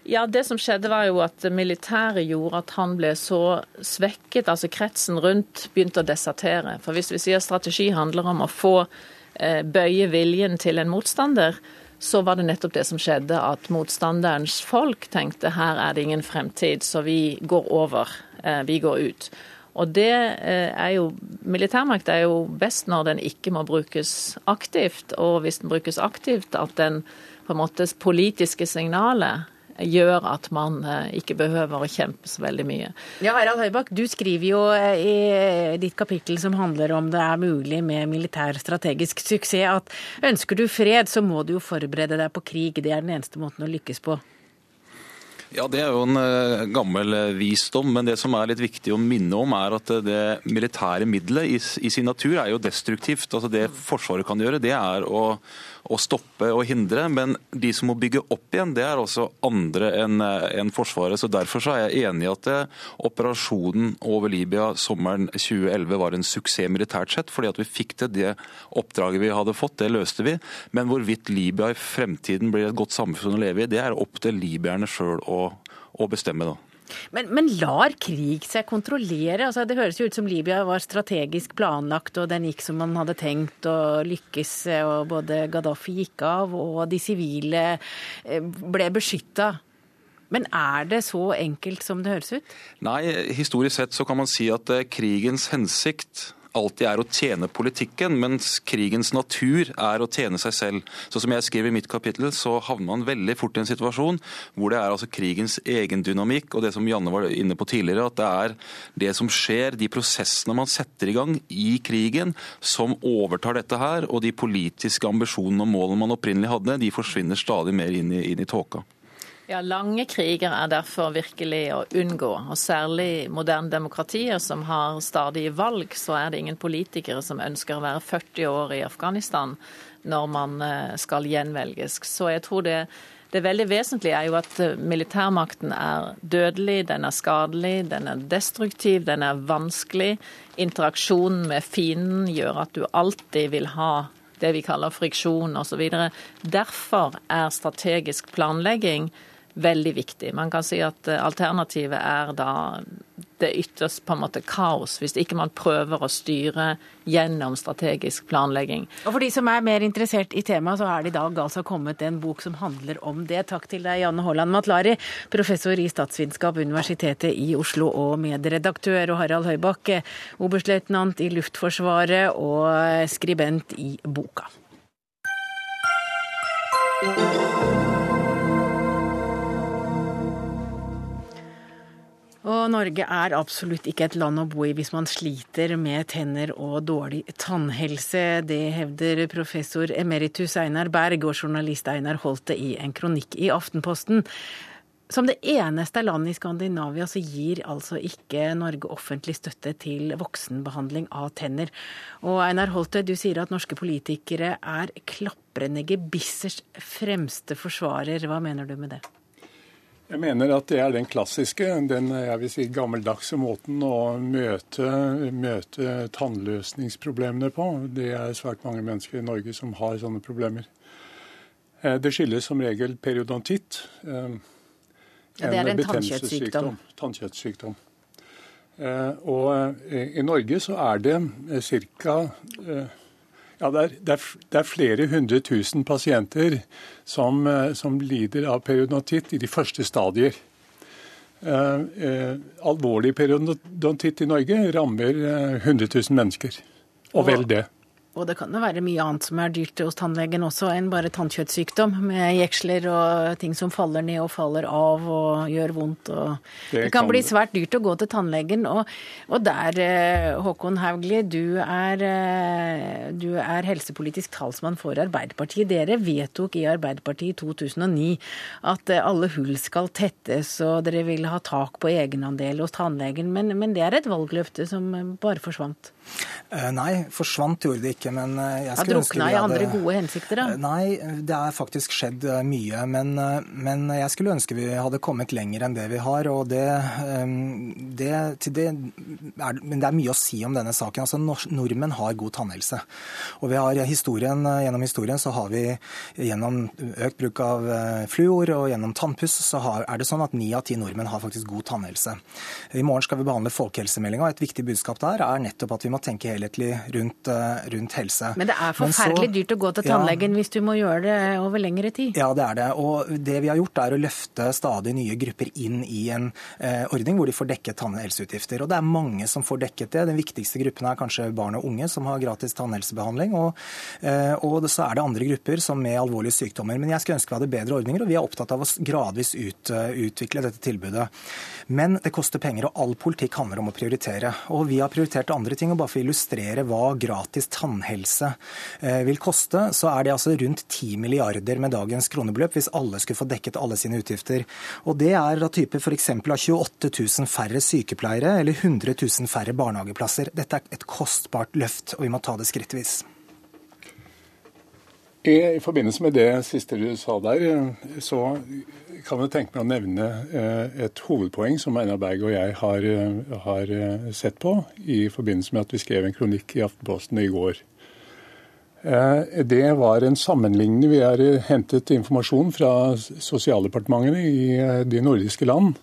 Ja, Det som skjedde var jo at militæret gjorde at han ble så svekket. altså Kretsen rundt begynte å desertere. For hvis vi sier strategi handler om å få eh, bøye viljen til en motstander, så var det nettopp det som skjedde, at motstanderens folk tenkte her er det ingen fremtid, så vi går over. Eh, vi går ut. Og det eh, er jo Militærmakt er jo best når den ikke må brukes aktivt, og hvis den brukes aktivt, at den på en måte politiske signalet gjør at man eh, ikke behøver å kjempe så veldig mye. Ja, Harald Høybakk, du skriver jo eh, i ditt kapittel som handler om det er mulig med militær strategisk suksess, at ønsker du fred, så må du jo forberede deg på krig. Det er den eneste måten å lykkes på. Ja, Det er jo en uh, gammel visdom, men det som er litt viktig å minne om, er at det militære middelet i, i, sin natur er jo destruktivt. Altså Det Forsvaret kan gjøre, det er å å stoppe og hindre. Men de som må bygge opp igjen, det er også andre enn en Forsvaret. så Derfor så er jeg enig i at det, eh, operasjonen over Libya sommeren 2011 var en suksess militært sett. fordi at vi fikk til det oppdraget vi hadde fått, det løste vi. Men hvorvidt Libya i fremtiden blir et godt samfunn å leve i, det er opp til libyerne sjøl å, å bestemme. da. Men, men, lar krig seg kontrollere? Altså, det høres jo ut som Libya var strategisk planlagt, og den gikk som man hadde tenkt å lykkes. og Både Gaddafi gikk av, og de sivile eh, ble beskytta. Men er det så enkelt som det høres ut? Nei, historisk sett så kan man si at eh, krigens hensikt alltid er å tjene politikken, mens krigens natur er å tjene seg selv. Så Som jeg skriver i mitt kapittel, så havner man veldig fort i en situasjon hvor det er altså krigens egen dynamikk, og det som Janne var inne på tidligere, at det er det som skjer, de prosessene man setter i gang i krigen, som overtar dette her. Og de politiske ambisjonene og målene man opprinnelig hadde, de forsvinner stadig mer inn i, inn i tåka. Ja, Lange kriger er derfor virkelig å unngå. Og særlig moderne demokratier som har stadig valg, så er det ingen politikere som ønsker å være 40 år i Afghanistan når man eh, skal gjenvelges. Så jeg tror det, det veldig vesentlige er jo at eh, militærmakten er dødelig, den er skadelig, den er destruktiv, den er vanskelig. Interaksjonen med fienden gjør at du alltid vil ha det vi kaller friksjon osv. Derfor er strategisk planlegging veldig viktig. Man kan si at eh, alternativet er da det ytterst på en måte kaos, hvis ikke man prøver å styre gjennom strategisk planlegging. Og For de som er mer interessert i temaet, så er det i dag altså kommet en bok som handler om det. Takk til deg, Janne Haaland Matlari, professor i statsvitenskap, Universitetet i Oslo og medredaktør, og Harald Høybakk, oberstløytnant i Luftforsvaret og skribent i boka. Norge er absolutt ikke et land å bo i hvis man sliter med tenner og dårlig tannhelse. Det hevder professor emeritus Einar Berg og journalist Einar Holte i en kronikk i Aftenposten. Som det eneste landet i Skandinavia så gir altså ikke Norge offentlig støtte til voksenbehandling av tenner. Og Einar Holte, du sier at norske politikere er klaprende gebissers fremste forsvarer. Hva mener du med det? Jeg mener at det er den klassiske, den jeg vil si gammeldagse måten å møte, møte tannløsningsproblemene på. Det er svært mange mennesker i Norge som har sånne problemer. Eh, det skyldes som regel periodontitt. En, ja, det er en tannkjøttsykdom. Tannkjøttsykdom. Eh, og i Norge så er det ca. Ja, det er, det, er, det er, flere hundre tusen pasienter som, eh, som lider av periodontitt i de første stadier. Eh, eh, alvorlig periodontitt i Norge rammer 100 000 mennesker, og vel det. Og det kan jo være mye annet som er dyrt hos tannlegen også enn bare tannkjøttsykdom, med jeksler og ting som faller ned og faller av og gjør vondt. Og det, kan, bli svært dyrt å gå til tannlegen. Og, og der, eh, Håkon Hauglie, du er, eh, du er helsepolitisk talsmann for Arbeiderpartiet. Dere vedtok i Arbeiderpartiet i 2009 at eh, alle hull skal tettes, og dere vil ha tak på egenandel hos tannlegen. Men, men det er et valgløfte som bare forsvant? Nei, forsvant gjorde det ikke. Men eh, jeg skulle vi hadde... i andre gode hensikter, da? Eh, nei, det er faktisk skjedd eh, mye. Men, men, jeg skulle ønske vi hadde kommet lenger enn det vi har. og det, det, det er, Men det er mye å si om denne saken. Altså, Nordmenn har god tannhelse. Og vi har historien, gjennom historien så har vi gjennom økt bruk av fluor og gjennom tannpuss, så har, er det sånn at ni av ti nordmenn har faktisk god tannhelse. I morgen skal vi behandle folkehelsemeldinga, og et viktig budskap der er nettopp at vi må tenke helhetlig rundt, rundt rundt helse. Men det er forferdelig så, dyrt å gå til tannlegen ja, hvis du må gjøre det over lengre tid? Ja, det er det. Og det vi har gjort er å løfte stadig nye grupper inn i en eh, ordning hvor de får dekket tannhelseutgifter. Og det er mange som får dekket det. Den viktigste gruppen er kanskje barn og unge som har gratis tannhelsebehandling. Og, eh, og så er det andre grupper som med alvorlige sykdommer. Men jeg skulle ønske vi hadde bedre ordninger, og vi er opptatt av å gradvis ut, uh, utvikle dette tilbudet. Men det koster penger, og all politikk handler om å prioritere. Og vi har prioritert andre ting. og Bare for å illustrere hva gratis tannhelse eh, vil koste, så er det altså rundt 10 milliarder med dagens kronebeløp hvis alle skulle få dekket alle sine utgifter. Og det er av type f.eks. av 28 000 færre sykepleiere eller 100 000 færre barnehageplasser. Dette er et kostbart løft, og vi må ta det skrittvis. I forbindelse med det siste du sa der, så kan jeg tenke meg å nevne eh, et hovedpoeng som Einar Berg og jeg har, har, sett på i forbindelse med at vi skrev en kronikk i Aftenposten i går. Eh, det var en sammenligning. Vi har hentet informasjon fra sosialdepartementene i eh, de nordiske land,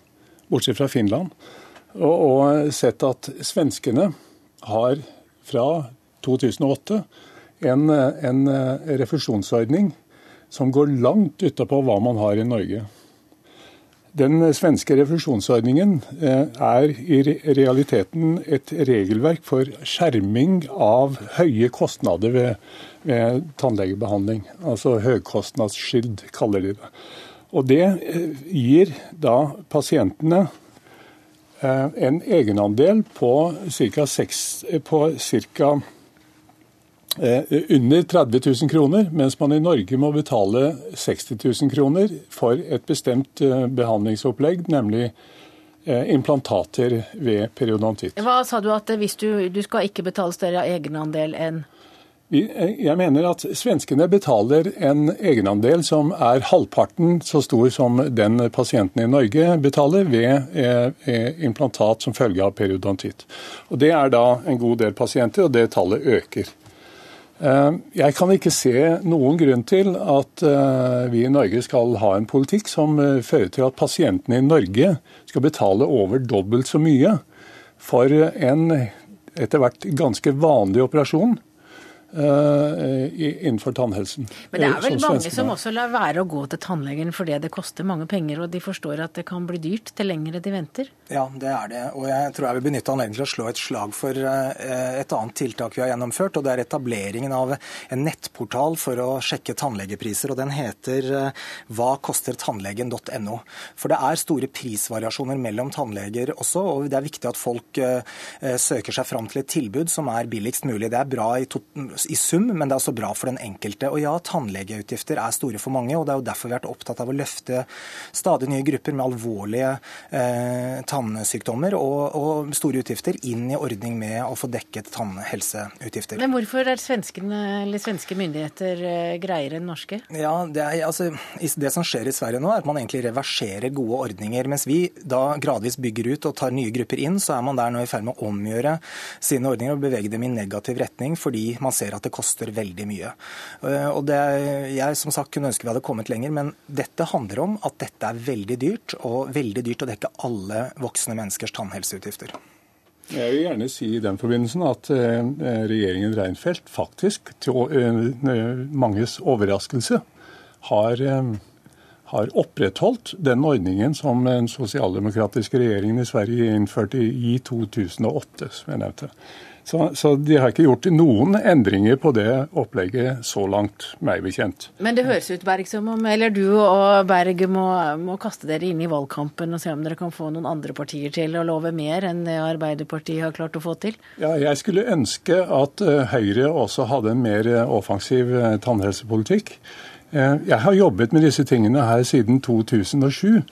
bortsett fra Finland, og, og sett at svenskene har fra 2008 en, en eh, refusjonsordning som går langt utapå hva man har i Norge. Den svenske refusjonsordningen eh, er i realiteten et regelverk for skjerming av høye kostnader ved, ved tannlegebehandling. Altså høykostnadsskild, kaller de det. Og det eh, gir da pasientene en egenandel på ca. Eh, under 30 000 kroner, mens man i Norge må betale 60 000 kroner for et bestemt eh, behandlingsopplegg, nemlig eh, implantater ved periodontitt. Hva sa du at hvis du, du skal ikke betale større egenandel enn jeg mener at svenskene betaler en egenandel som er halvparten så stor som den pasienten i Norge betaler ved implantat som følge av periodontitt. Og Det er da en god del pasienter, og det tallet øker. Eh, jeg kan ikke se noen grunn til at eh, vi i Norge skal ha en politikk som eh, fører til at pasientene i Norge skal betale over dobbelt så mye for en etter hvert ganske vanlig operasjon innenfor tannhelsen. Men det er vel som mange som også lar være å gå til tannlegen fordi det koster mange penger, og de forstår at det kan bli dyrt til lengre de venter? Ja, det er det. Og jeg tror jeg vil benytte anledningen til å slå et slag for uh, et annet tiltak vi har gjennomført, og det er etableringen av en nettportal for å sjekke tannlegepriser. og Den heter uh, hva koster tannlegen.no. For det er store prisvariasjoner mellom tannleger også, og det er viktig at folk søker seg fram til et tilbud som er billigst mulig. Det er bra i to i sum, men det er også bra for den enkelte. Og ja, tannlegeutgifter er store for mange, og det er jo derfor vi har vært opptatt av å løfte stadig nye grupper med alvorlige eh, tannsykdommer og, og, store utgifter inn i ordning med å få dekket tannhelseutgifter. Men hvorfor er svenskene, svenske myndigheter eh, greiere enn norske? Ja, det, er, altså, det som skjer i Sverige nå, er at man egentlig reverserer gode ordninger. Mens vi da gradvis bygger ut og tar nye grupper inn, så er man der nå i ferd med å omgjøre sine ordninger og bevege dem i negativ retning fordi man ser ser at det koster veldig mye. Eh, og det, Jeg som sagt kunne ønske vi hadde kommet lenger, men dette handler om at dette er veldig dyrt, og veldig dyrt å dekke alle voksne menneskers tannhelseutgifter. Jeg vil gjerne si i den forbindelsen at eh, regjeringen Reinfeldt faktisk, til eh, manges overraskelse, har, har opprettholdt den ordningen som den sosialdemokratiske regjeringen i Sverige innførte i 2008, som jeg nevnte. Så, så, de har ikke gjort noen endringer på det opplegget så langt, meg bekjent. Men det høres ut, Berg, som om eller du og Berg må, må, kaste dere inn i valgkampen og se om dere kan få noen andre partier til å love mer enn det Arbeiderpartiet har klart å få til? Ja, jeg skulle ønske at eh, Høyre også hadde en mer eh, offensiv eh, tannhelsepolitikk. Jeg har jobbet med disse tingene her siden 2007.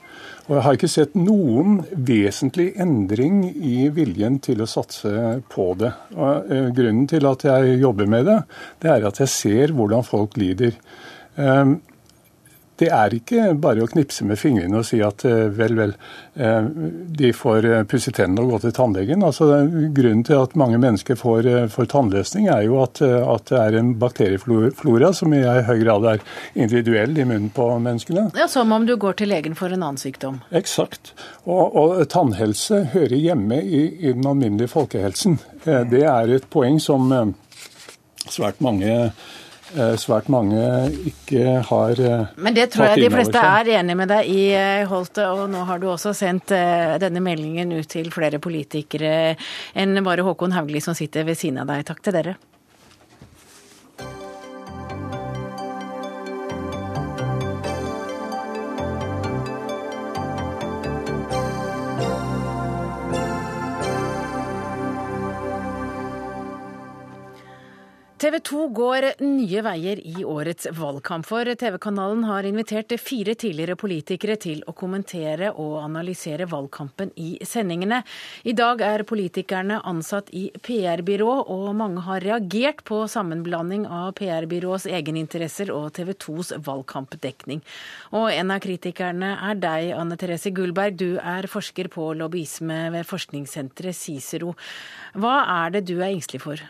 Og jeg har ikke sett noen vesentlig endring i viljen til å satse på det. Og eh, grunnen til at jeg jobber med det, det er at jeg ser hvordan folk lider. Um, det er ikke bare å knipse med fingrene og si at eh, vel, vel, eh, de får eh, pusse tennene og gå til tannlegen. Altså, grunnen til at mange mennesker får, får tannløsning, er jo at, at, det er en bakterieflora som i høy grad er individuell i munnen på menneskene. Ja, Som om du går til legen for en annen sykdom? Eksakt. Og, og tannhelse hører hjemme i, i den alminnelige folkehelsen. Det er et poeng som svært mange svært mange ikke har eh, Men det tror jeg de fleste er enig med deg i, eh, Holte. Og nå har du også sendt denne meldingen ut til flere politikere enn bare Håkon Haugli som sitter ved siden av deg. Takk til dere. TV 2 går nye veier i årets valgkamp, for TV-kanalen har invitert fire tidligere politikere til å kommentere og analysere valgkampen i sendingene. I dag er politikerne ansatt i PR-byrå, og mange har reagert på sammenblanding av PR-byråets egeninteresser og TV 2s valgkampdekning. Og en av kritikerne er deg, Anne Therese Gullberg. Du er forsker på lobbyisme ved forskningssenteret Cicero. Hva er det du er engstelig for?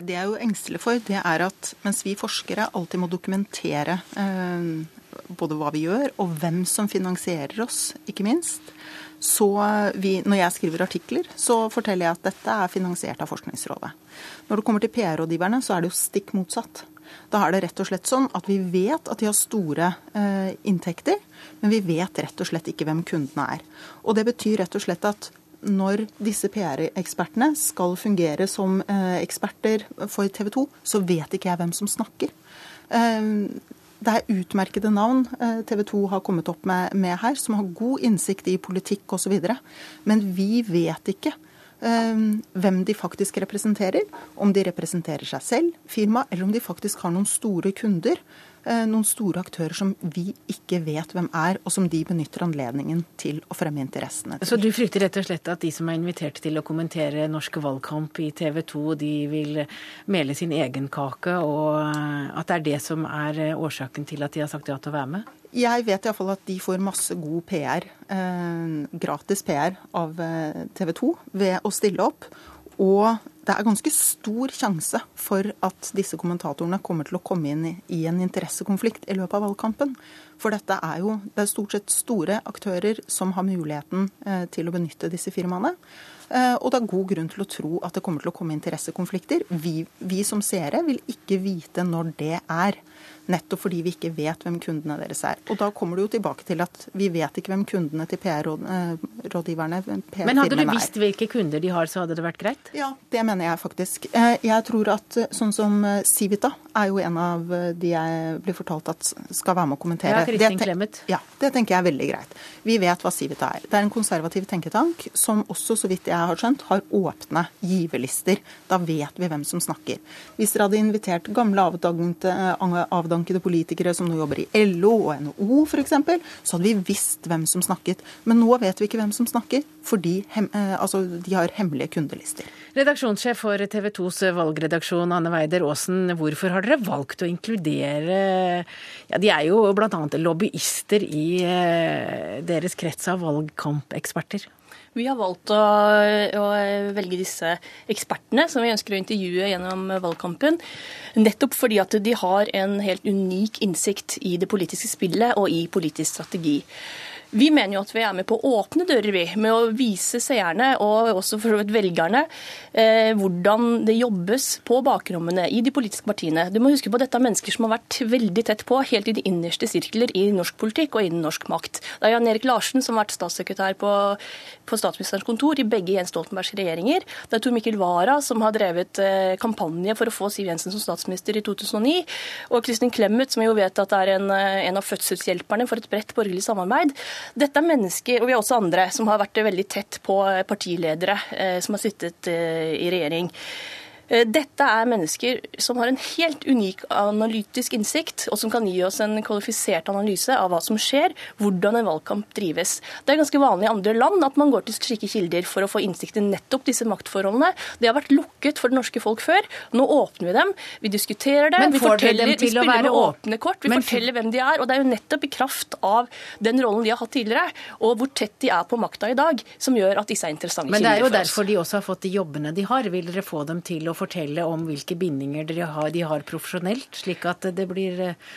Det jeg er jo engstelig for, det er at mens vi forskere alltid må dokumentere eh, både hva vi gjør, og hvem som finansierer oss, ikke minst, så vi, når jeg skriver artikler, så forteller jeg at dette er finansiert av Forskningsrådet. Når det kommer til PR-rådgiverne, så er det jo stikk motsatt. Da er det rett og slett sånn at vi vet at de har store eh, inntekter, men vi vet rett og slett ikke hvem kundene er. Og det betyr rett og slett at når disse PR-ekspertene skal fungere som eh, eksperter for TV 2, så vet ikke jeg hvem som snakker. Eh, det er utmerkede navn eh, TV 2 har kommet opp med, med her, som har god innsikt i politikk osv. Men vi vet ikke hvem de faktisk representerer. Om de representerer seg selv, firma, eller om de faktisk har noen store kunder noen store aktører som vi ikke vet hvem er, og som de benytter anledningen til å fremme interessene til. Så du frykter rett og slett at de som er invitert til å kommentere norsk valgkamp i TV 2, de vil mele sin egen kake, og at det er det som er årsaken til at de har sagt ja til å være med? Jeg vet iallfall at de får masse god PR, eh, gratis PR, av eh, TV 2 ved å stille opp. Og det er ganske stor sjanse for at disse kommentatorene kommer til å komme inn i en interessekonflikt i løpet av valgkampen. For dette er jo det er stort sett store aktører som har muligheten eh, til å benytte disse firmaene. Eh, og det er god grunn til å tro at det kommer til å komme interessekonflikter. Vi, vi som seere vil ikke vite når det er. Nettopp fordi vi ikke vet hvem kundene deres er. Og da kommer du jo tilbake til at vi vet ikke hvem kundene til PR-rådgiverne PR Men hadde du visst hvilke kunder de har, så hadde det vært greit? Ja, det mener jeg faktisk. Eh, jeg tror at eh, sånn som eh, Civita er jo en av de jeg blir fortalt at skal være med å kommentere. Ja, Kristin Clemet. Ja, det tenker jeg er veldig greit. Vi vet hva Civita er. Det er en konservativ tenketank som også, så vidt jeg har skjønt, har åpne giverlister. Da vet vi hvem som snakker. Hvis dere hadde invitert gamle avdankede, avdankede politikere som nå jobber i LO og NHO f.eks., så hadde vi visst hvem som snakket. Men nå vet vi ikke hvem som snakker, fordi hem, eh, altså, de har hemmelige kundelister. Redaksjonssjef for TV 2s valgredaksjon, Anne Weider Aasen. Hvorfor har dere valgt å inkludere ja, De er jo bl.a. lobbyister i eh, deres krets av valgkampeksperter. Vi har valgt å, å, velge disse ekspertene som vi ønsker å intervjue gjennom valgkampen, nettopp fordi at de har en helt unik innsikt i det politiske spillet og i politisk strategi. Vi mener jo at vi er med på å åpne dører, vi. Med å vise seerne, og også for så vidt velgerne, eh, hvordan det jobbes på bakrommene i de politiske partiene. Du må huske på at dette er mennesker som har vært veldig tett på, helt i de innerste sirkler i norsk politikk og innen norsk makt. Det er Jan Erik Larsen som har vært statssekretær på, på statsministerens kontor i begge Jens Stoltenbergs regjeringer. Det er Tor Mikkel Wara som har drevet eh, kampanje for å få Siv Jensen som statsminister i 2009. Og Kristin Clemet, som jo vet at det er en, eh, en av fødselshjelperne for et bredt borgerlig samarbeid. Dette er mennesker, og vi har også andre, som har vært veldig tett på partiledere eh, som har sittet eh, i regjering. Eh, dette er mennesker som har en helt unik analytisk innsikt, og som kan gi oss en kvalifisert analyse av hva som skjer, hvordan en valgkamp drives. Det er ganske vanlig i andre land at man går til slike kilder for å få innsikt i nettopp disse maktforholdene. Det har vært lukket for det norske folk før. Nå åpner vi dem. Vi diskuterer det. Vi, forteller, vi spiller med åpne kort. Vi Men... forteller hvem de er. Og det er jo nettopp i kraft av den rollen de har hatt tidligere, og hvor tett de er på makta i dag, som gjør at disse er interessante kilder for oss. Men det er jo derfor de også har fått de jobbene de har. Vil dere få dem til å fortelle om hvilke bindinger de har, de har profesjonelt, slik at det blir eh,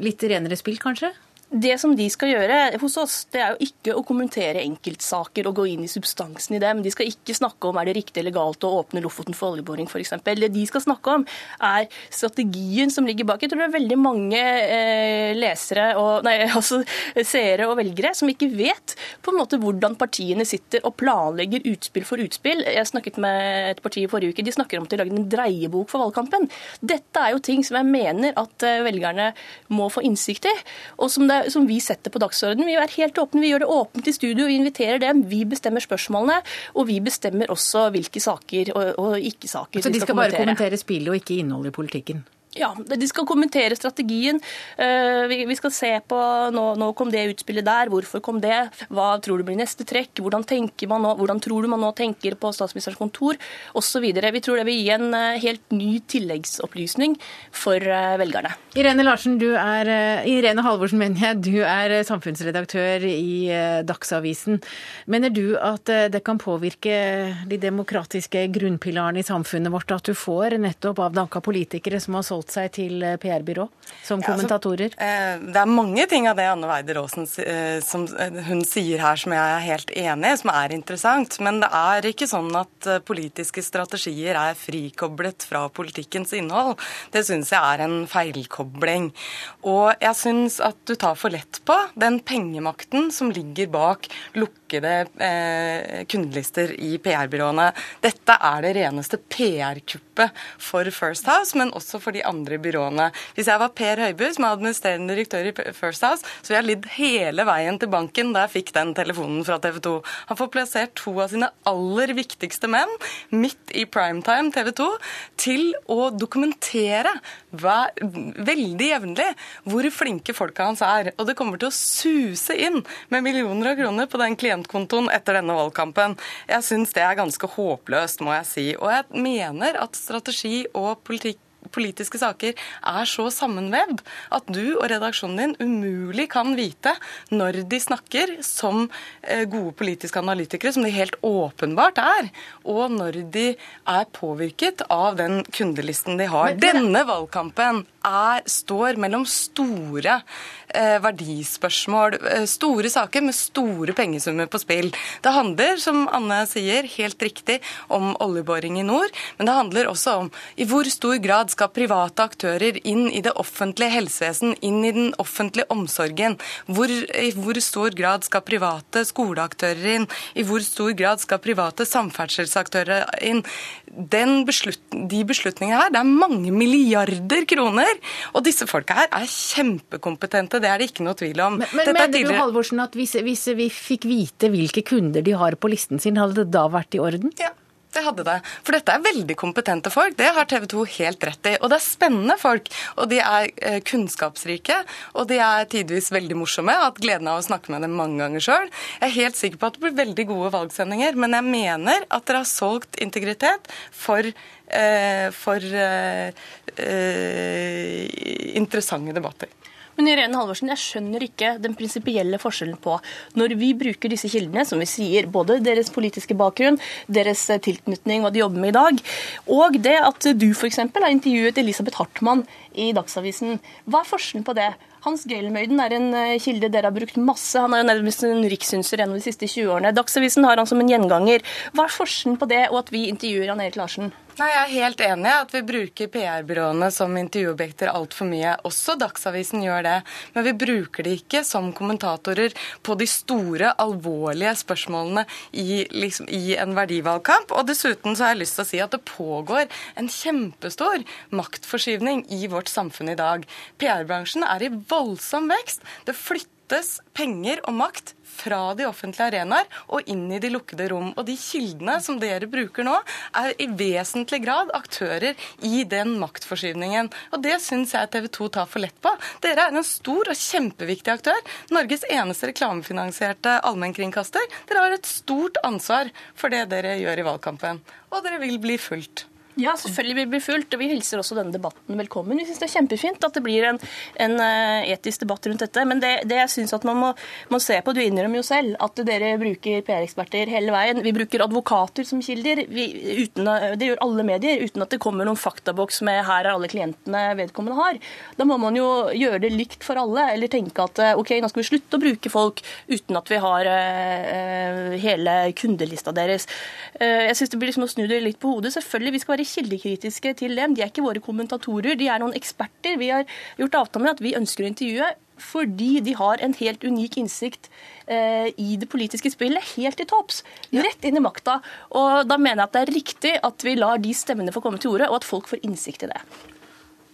litt renere spill, kanskje? Det som de skal gjøre hos oss, det er jo ikke å kommentere enkeltsaker og gå inn i substansen i dem. De skal ikke snakke om er det riktig eller galt å åpne Lofoten for oljeboring f.eks. Det de skal snakke om, er strategien som ligger bak. Jeg tror det er veldig mange eh, lesere og, nei, *laughs* altså seere og velgere som ikke vet på en måte hvordan partiene sitter og planlegger utspill for utspill. Jeg snakket med et parti i forrige uke. De snakker om at de lager en dreiebok for valgkampen. Dette er jo ting som jeg mener at eh, velgerne må få innsikt i. og som det som vi setter på dagsordenen. Vi er helt åpne, vi gjør det åpent i studio, vi inviterer dem. Vi bestemmer spørsmålene, og vi bestemmer også hvilke saker og, og ikke-saker vi skal kommentere. Så de skal, skal bare kommentere spillet og ikke innholdet i politikken? Ja, De skal kommentere strategien. Eh, vi skal se på nå, nå, kom det utspillet der, hvorfor kom det? Hva tror du blir neste trekk? Hvordan, man nå, hvordan tror du man nå tenker på statsministerens kontor? Osv. Vi tror det vil gi en eh, helt ny tilleggsopplysning for eh, velgerne. Irene Larsen, du er, Irene Halvorsen, mener jeg, du er samfunnsredaktør i Dagsavisen. Mener du at det kan påvirke de demokratiske grunnpilarene i samfunnet vårt at du får nettopp avdanka politikere som har solgt solgt seg til eh, PR-byrå som ja, altså, kommentatorer? Altså, det er mange ting av det Anne Weider Aasen eh, som hun sier her som jeg er helt enig i, som er interessant. Men det er ikke sånn at politiske strategier er frikoblet fra politikkens innhold. Det syns jeg er en feilkobling. Og jeg syns at du tar for lett på den pengemakten som ligger bak lukkede eh, kundelister i PR-byråene. Dette er det reneste PR-kuppet for First House, men også for de andre byråene. Hvis jeg var Per Høibu, som er administrerende direktør i First House, så ville jeg lidd hele veien til banken da jeg fikk den telefonen fra TV 2. Han får plassert to av sine aller viktigste menn midt i primetime TV 2 til å dokumentere hver, veldig jevnlig hvor flinke folka hans er. Og det kommer til å suse inn med millioner av kroner på den klientkontoen etter denne valgkampen. Jeg syns det er ganske håpløst, må jeg si. Og jeg mener at strategi og politikk politiske saker er så sammenvevd at du og redaksjonen din umulig kan vite når de snakker som eh, gode politiske analytikere, som de helt åpenbart er, og når de er påvirket av den kundelisten de har. Denne valgkampen er, står mellom store eh, verdispørsmål, eh, store saker med store pengesummer på spill. Det handler, som Anne sier, helt riktig om oljeboring i nord, men det handler også om i hvor stor grad skal private aktører inn i det offentlige helsevesen, inn i den offentlige omsorgen? Hvor, I hvor stor grad skal private skoleaktører inn? I hvor stor grad skal private samferdselsaktører inn? Beslut, de beslutningene her, det er mange milliarder kroner og disse folka her er kjempekompetente, det er det ikke noe tvil om. Men, men mener tidligere... du Halvorsen, at hvis, hvis vi fikk vite hvilke kunder de har på listen sin, hadde det da vært i orden? Ja. Det hadde det. For dette er veldig kompetente folk. Det har TV 2 helt rett i. Og det er spennende folk. Og de er eh, kunnskapsrike. Og de er tidvis veldig morsomme. Jeg har hatt gleden av å snakke med dem mange ganger sjøl. Jeg er helt sikker på at det blir veldig gode valgsendinger. Men jeg mener at dere har solgt integritet for Eh, for uh, uh, interessante debatter. Men Irene Halvorsen, jeg skjønner ikke den prinsipielle forskjellen på når vi bruker disse kildene, som vi sier, både deres politiske bakgrunn, deres tilknytning, hva de jobber med i dag, og det at du f.eks. har intervjuet Elisabeth Hartmann i Dagsavisen. Hva er forskjellen på det? Hans Gelmøyden er en eh, kilde dere har brukt masse. Han er jo nærmest en rikssynser gjennom de siste 20 årene. Dagsavisen har han som en gjenganger. Hva er forskjellen på det og at vi intervjuer Jan Erik Larsen? Nei, Jeg er helt enig i at vi bruker PR-byråene som intervjuobjekter altfor mye. Også Dagsavisen gjør det. Men vi bruker det ikke som kommentatorer på de store, alvorlige spørsmålene i, liksom, i en verdivalgkamp. Og dessuten så har jeg lyst til å si at det pågår en kjempestor maktforskyvning i vårt samfunn i dag. PR-bransjen er i voldsom vekst. Det flyttes penger og makt fra de offentlige arenaer og inn i de lukkede rom. Og de kildene som dere bruker nå, er i vesentlig grad aktører i den maktforskyvningen. Og det syns jeg TV 2 tar for lett på. Dere er en stor og kjempeviktig aktør. Norges eneste reklamefinansierte allmennkringkaster. Dere har et stort ansvar for det dere gjør i valgkampen. Og dere vil bli fulgt. Ja, selvfølgelig blir det fulgt, og vi hilser også denne debatten velkommen. Vi syns det er kjempefint at det blir en, en uh, etisk debatt rundt dette. Men det, det jeg syns at man må, må, se på, du innrømmer jo selv at dere bruker PR-eksperter hele veien. Vi bruker advokater som kilder. Vi, uten, det gjør alle medier, uten at det kommer noen faktaboks med 'her er alle klientene vedkommende har'. Da må man jo gjøre det likt for alle, eller tenke at eh, ok, nå skal vi slutte å bruke folk uten at vi har uh, hele kundelista deres. Uh, jeg syns det blir liksom å snu det litt på hodet. Selvfølgelig, vi skal være kildekritiske til dem. De er ikke våre kommentatorer, de er noen eksperter. Vi har gjort avtale med at vi ønsker å intervjue fordi de har en helt unik innsikt eh, i det politiske spillet, helt til topps. Rett inn i makta. Og da mener jeg at det er riktig at vi lar de stemmene få komme til orde, og at folk får innsikt i det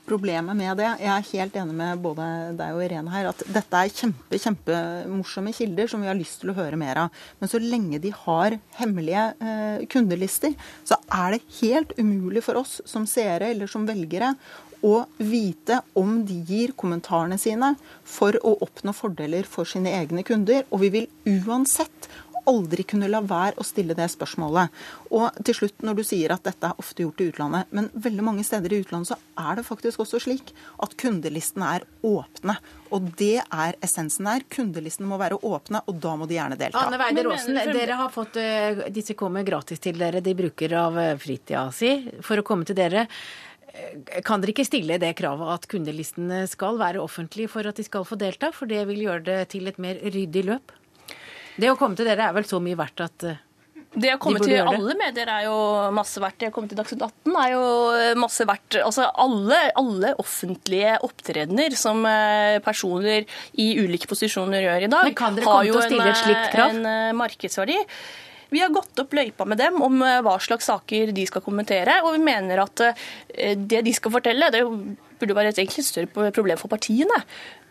problemet med det Jeg er helt enig med både deg og Irene her, at dette er kjempe, kjempemorsomme kilder som vi har lyst til å høre mer av. Men så lenge de har hemmelige eh, kundelister, så er det helt umulig for oss som seere eller som velgere å vite om de gir kommentarene sine for å oppnå fordeler for sine egne kunder. Og vi vil uansett aldri kunne la være å stille det spørsmålet. Og til slutt, når du sier at dette er ofte gjort i utlandet, men veldig mange steder i utlandet så er det faktisk også slik at kundelistene er åpne. Og det er essensen her. Kundelistene må være åpne, og da må de gjerne delta. Anne Weider Aasen, dere har fått uh, disse kommer gratis til dere. De bruker av uh, fritida si for å komme til dere. Eh, kan dere ikke stille det kravet at kundelistene skal være offentlige for at de skal få delta? For det vil gjøre det til et mer ryddig løp? Det å komme til dere er vel så mye verdt at eh, det å komme til alle medier er jo masse verdt. Det å komme til Dagsnytt 18 er jo masse verdt. Altså alle, alle offentlige opptredener som eh, personer i ulike posisjoner gjør i dag, har jo eh, krav? en markedsverdi. Vi har gått opp løypa med dem om hva slags saker de skal kommentere, og vi mener at det de skal fortelle, det burde være et egentlig større problem for partiene.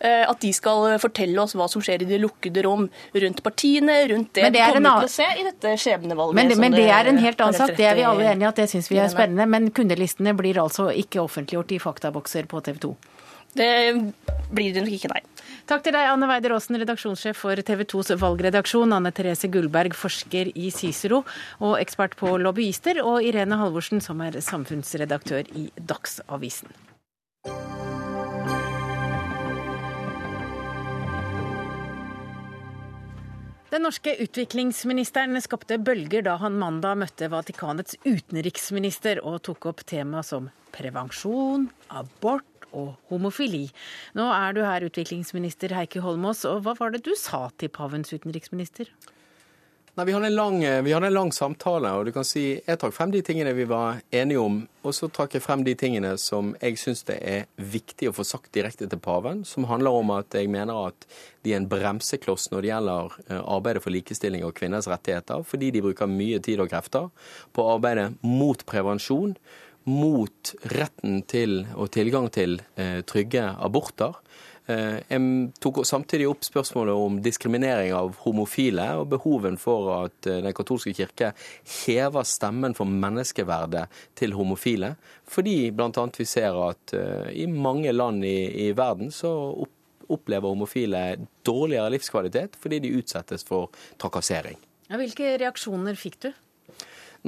Eh, at de skal fortelle oss hva som skjer i de lukkede rom rundt partiene, rundt det, det vi kommer annen... til å se i dette skjebnevalget. Men, men det, er en helt annen sak, det er vi alle enige i at det syns vi er spennende. Men kundelistene blir altså ikke offentliggjort i faktabokser på TV 2? Det blir det nok ikke, nei. Takk til deg, Anne Weider Aasen, redaksjonssjef for TV 2s valgredaksjon, Anne Therese Gullberg, forsker i Cicero og ekspert på lobbyister, og Irene Halvorsen, som er samfunnsredaktør i Dagsavisen. Den norske utviklingsministeren skapte bølger da han mandag møtte Vatikanets utenriksminister og tok opp tema som prevensjon, abort og homofili. Nå er du her, utviklingsminister Heikki Holmås, og hva var det du sa til pavens utenriksminister? Nei, vi hadde, lang, vi hadde, en lang, samtale, og du kan si jeg trakk frem de tingene vi var enige om. Og så trakk jeg frem de tingene som jeg syns det er viktig å få sagt direkte til paven. Som handler om at jeg mener at de er en bremsekloss når det gjelder eh, arbeidet for likestilling og kvinners rettigheter. Fordi de bruker mye tid og krefter på arbeidet mot prevensjon, mot retten til og tilgang til eh, trygge aborter. Eh, jeg tok samtidig opp spørsmålet om diskriminering av homofile, og behoven for at eh, Den katolske kirke hever stemmen for menneskeverdet til homofile. Fordi bl.a. vi ser at eh, i mange land i, i verden så opplever homofile dårligere livskvalitet fordi de utsettes for trakassering. Hvilke reaksjoner fikk du?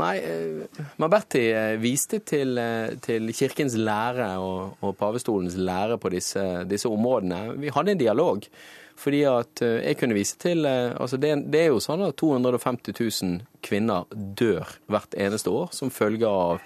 Nei, eh, Maberti eh, viste til, eh, til, Kirkens lære og, og pavestolens lære på disse, disse, områdene. Vi hadde en dialog. Fordi at jeg kunne vise til altså det, det, er jo sånn at 250 000 kvinner dør hvert eneste år som følge av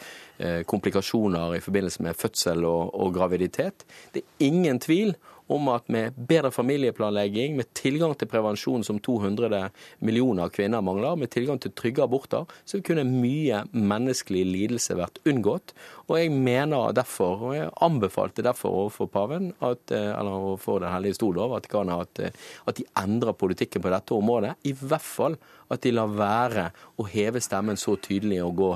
komplikasjoner i forbindelse med fødsel og, og graviditet. Det er ingen tvil om at med bedre familieplanlegging, med tilgang til prevensjon som 200 millioner kvinner mangler, med tilgang til trygge aborter, så kunne mye menneskelig lidelse vært unngått. Og jeg mener derfor, og jeg anbefalte derfor overfor paven, at, eh, eller overfor Den hellige stol, Vatikanet, at, eh, at de endrer politikken på dette området. I hvert fall at de lar være å heve stemmen så tydelig og gå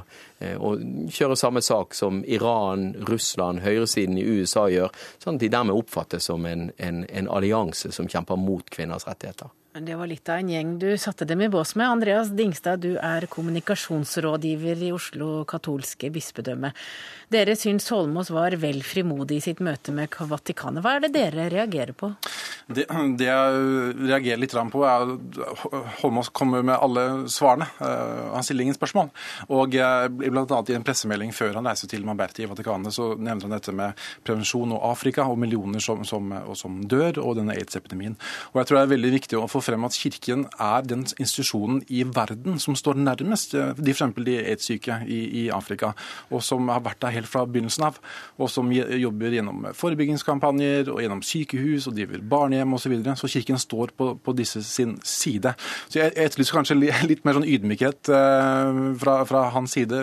og kjøre samme sak som Iran, Russland, høyresiden i USA gjør, sånn at de dermed oppfattes som en, en, en allianse som kjemper mot kvinners rettigheter. Det var litt av en gjeng du satte dem i bås med. Andreas Dingstad, du er kommunikasjonsrådgiver i Oslo katolske bispedømme. Dere syns Holmås var vel frimodig i sitt møte med Vatikanet. Hva er det dere reagerer på? Det, det jeg reagerer litt på, er at Holmås kommer med alle svarene. Uh, han stiller ingen spørsmål. Og bl.a. blant annet i en pressemelding før han reiser til Mamberti i Vatikanet, så nevner han dette med prevensjon og Afrika og millioner som, som, som dør, og denne aids-epidemien. Og jeg tror det er veldig viktig å få frem at Kirken er den institusjonen i verden som står nærmest eh, de f.eks. de aids-syke i, i, Afrika, og som har vært der helt fra begynnelsen av. Og som jobber gjennom forebyggingskampanjer og gjennom sykehus og driver barnehjem osv. Så, videre. så Kirken står på, på, disse sin side. Så jeg, etterlyser kanskje *laughs* litt mer sånn ydmykhet uh, fra, fra, hans side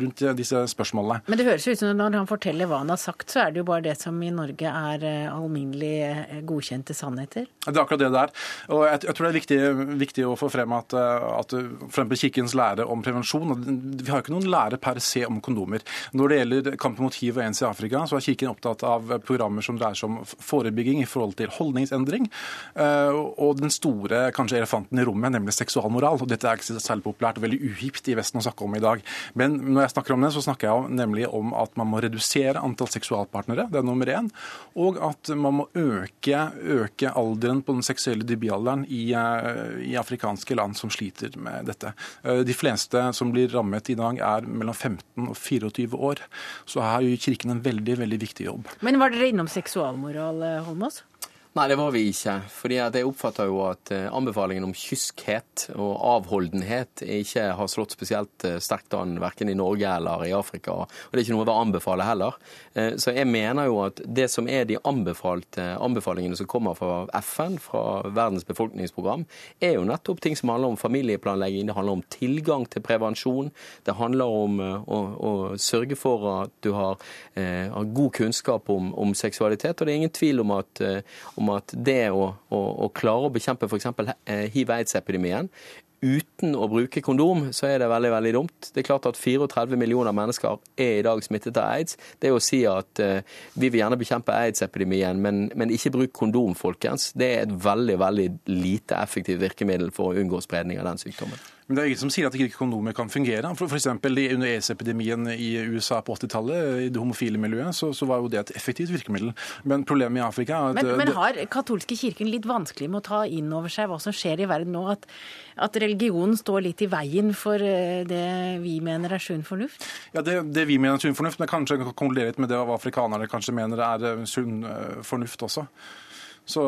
rundt disse spørsmålene. Men det høres ut som når han forteller hva han har sagt, så er det jo bare det som i Norge er alminnelig godkjente sannheter? Det er akkurat det det er. Og jeg, jeg tror det er viktig, viktig, å få frem at, at for Kirkens lære om prevensjon Vi har jo ikke noen lære per se om kondomer. Når det gjelder kampen mot hiv og ens i Afrika, så er Kirken opptatt av programmer som dreier seg om forebygging i forhold til holdningsendring. Og den store kanskje elefanten i rommet, nemlig seksualmoral. og Dette er ikke særlig populært og veldig uhipt i Vesten å snakke om i dag. Men når jeg snakker om det, så snakker jeg nemlig om at man må redusere antall seksualpartnere, det er nummer én. Og at man må øke, øke alderen på den seksuelle debutalderen i, i, afrikanske land som sliter med dette. Eh, de fleste som blir rammet i dag, er mellom 15 og 24 år. Så her gjør Kirken en veldig, veldig viktig jobb. Men var dere innom seksualmoral, eh, Holmås? Nei, det var vi ikke. Fordi Jeg oppfatter jo at eh, anbefalingen om kyskhet og avholdenhet ikke har slått spesielt eh, sterkt an verken i Norge eller i Afrika. Og det er ikke noe jeg anbefaler heller. Eh, så jeg mener jo at det som er de anbefalingene som kommer fra FN, fra Verdens befolkningsprogram, er jo nettopp ting som handler om familieplanlegging, det handler om tilgang til prevensjon, det handler om å, å sørge for at du har, har god kunnskap om, om, seksualitet. Og det er ingen tvil om at om at det å, å, å klare å bekjempe f.eks. Eh, hiv-aids-epidemien uten å bruke kondom, så er det veldig veldig dumt. Det er klart at 34 millioner mennesker er i dag smittet av aids. Det å si at uh, vi vil gjerne bekjempe aids-epidemien, men, men, ikke bruk kondom, folkens, det er et veldig, veldig lite effektivt virkemiddel for å unngå spredning av den sykdommen. Men det er ingen som sier at ikke kondomer kan fungere. For, for eksempel, Under aids-epidemien i USA på 80-tallet, i det homofile miljøet, så, så, var jo det et effektivt virkemiddel. Men problemet i Afrika er at Men, men har katolske kirken litt vanskelig med å ta inn over seg hva som skjer i verden nå? At, at religionen står litt i veien for eh, det vi mener er sunn fornuft? Ja, det, det, vi mener er sunn fornuft, men kanskje konkludere litt med det hva afrikanere kanskje mener er eh, sunn eh, fornuft også. Så,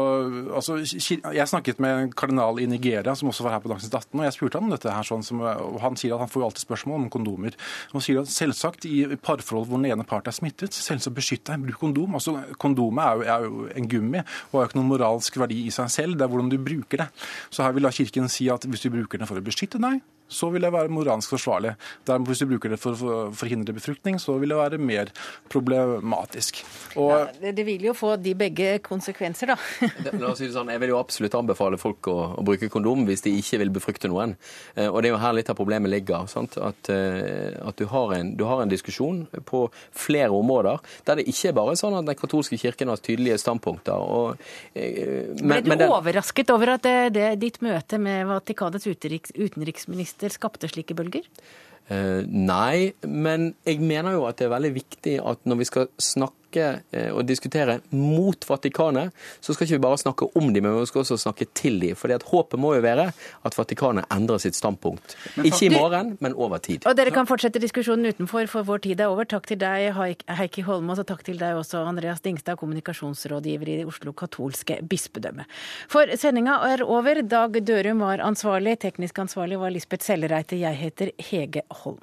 altså, jeg snakket med en kardinal i Nigeria som også var her på Dagsnytt 18, og jeg spurte han om dette. her, sånn som, og Han sier at han får alltid spørsmål om kondomer. Han sier at selvsagt i parforhold hvor den ene part er smittet, selvsagt beskytt deg, bruk kondom. Altså, Kondomet er jo, er jo, en gummi og har jo ikke noen moralsk verdi i seg selv, det er hvordan du bruker det. Så her vil da Kirken si at hvis du bruker den for å beskytte deg, så vil det være moralsk forsvarlig. Derimot hvis du bruker det for å forhindre befruktning, så vil det være mer problematisk. Og... Ja, det vil jo få de begge konsekvenser, da. *laughs* Sånn, Jeg vil jo absolutt anbefale folk å, å, bruke kondom hvis de ikke vil befrukte noen. Eh, og det er jo her litt av problemet ligger. Sant? At, eh, at du, har en, du, har en, diskusjon på flere områder der det ikke er bare sånn at den katolske kirken har tydelige standpunkter. Og, eh, men, Ble du den... overrasket over at det, det, ditt møte med Vatikanets utenriksminister protester skapte slike bølger? Eh, nei, men jeg mener jo at det er veldig viktig at når vi skal snakke eh, og diskutere mot Vatikanet, så skal ikke vi bare snakke om dem, men vi skal også snakke til dem. For håpet må jo være at Vatikanet endrer sitt standpunkt. Ikke i morgen, men over tid. Og Dere kan fortsette diskusjonen utenfor, for vår tid er over. Takk til deg, Heikki Holmås, og takk til deg også, Andreas Dingstad, kommunikasjonsrådgiver i Oslo katolske bispedømme. For sendinga er over. Dag Dørum var ansvarlig, teknisk ansvarlig var Lisbeth Sellereite. Jeg heter Hege Holm.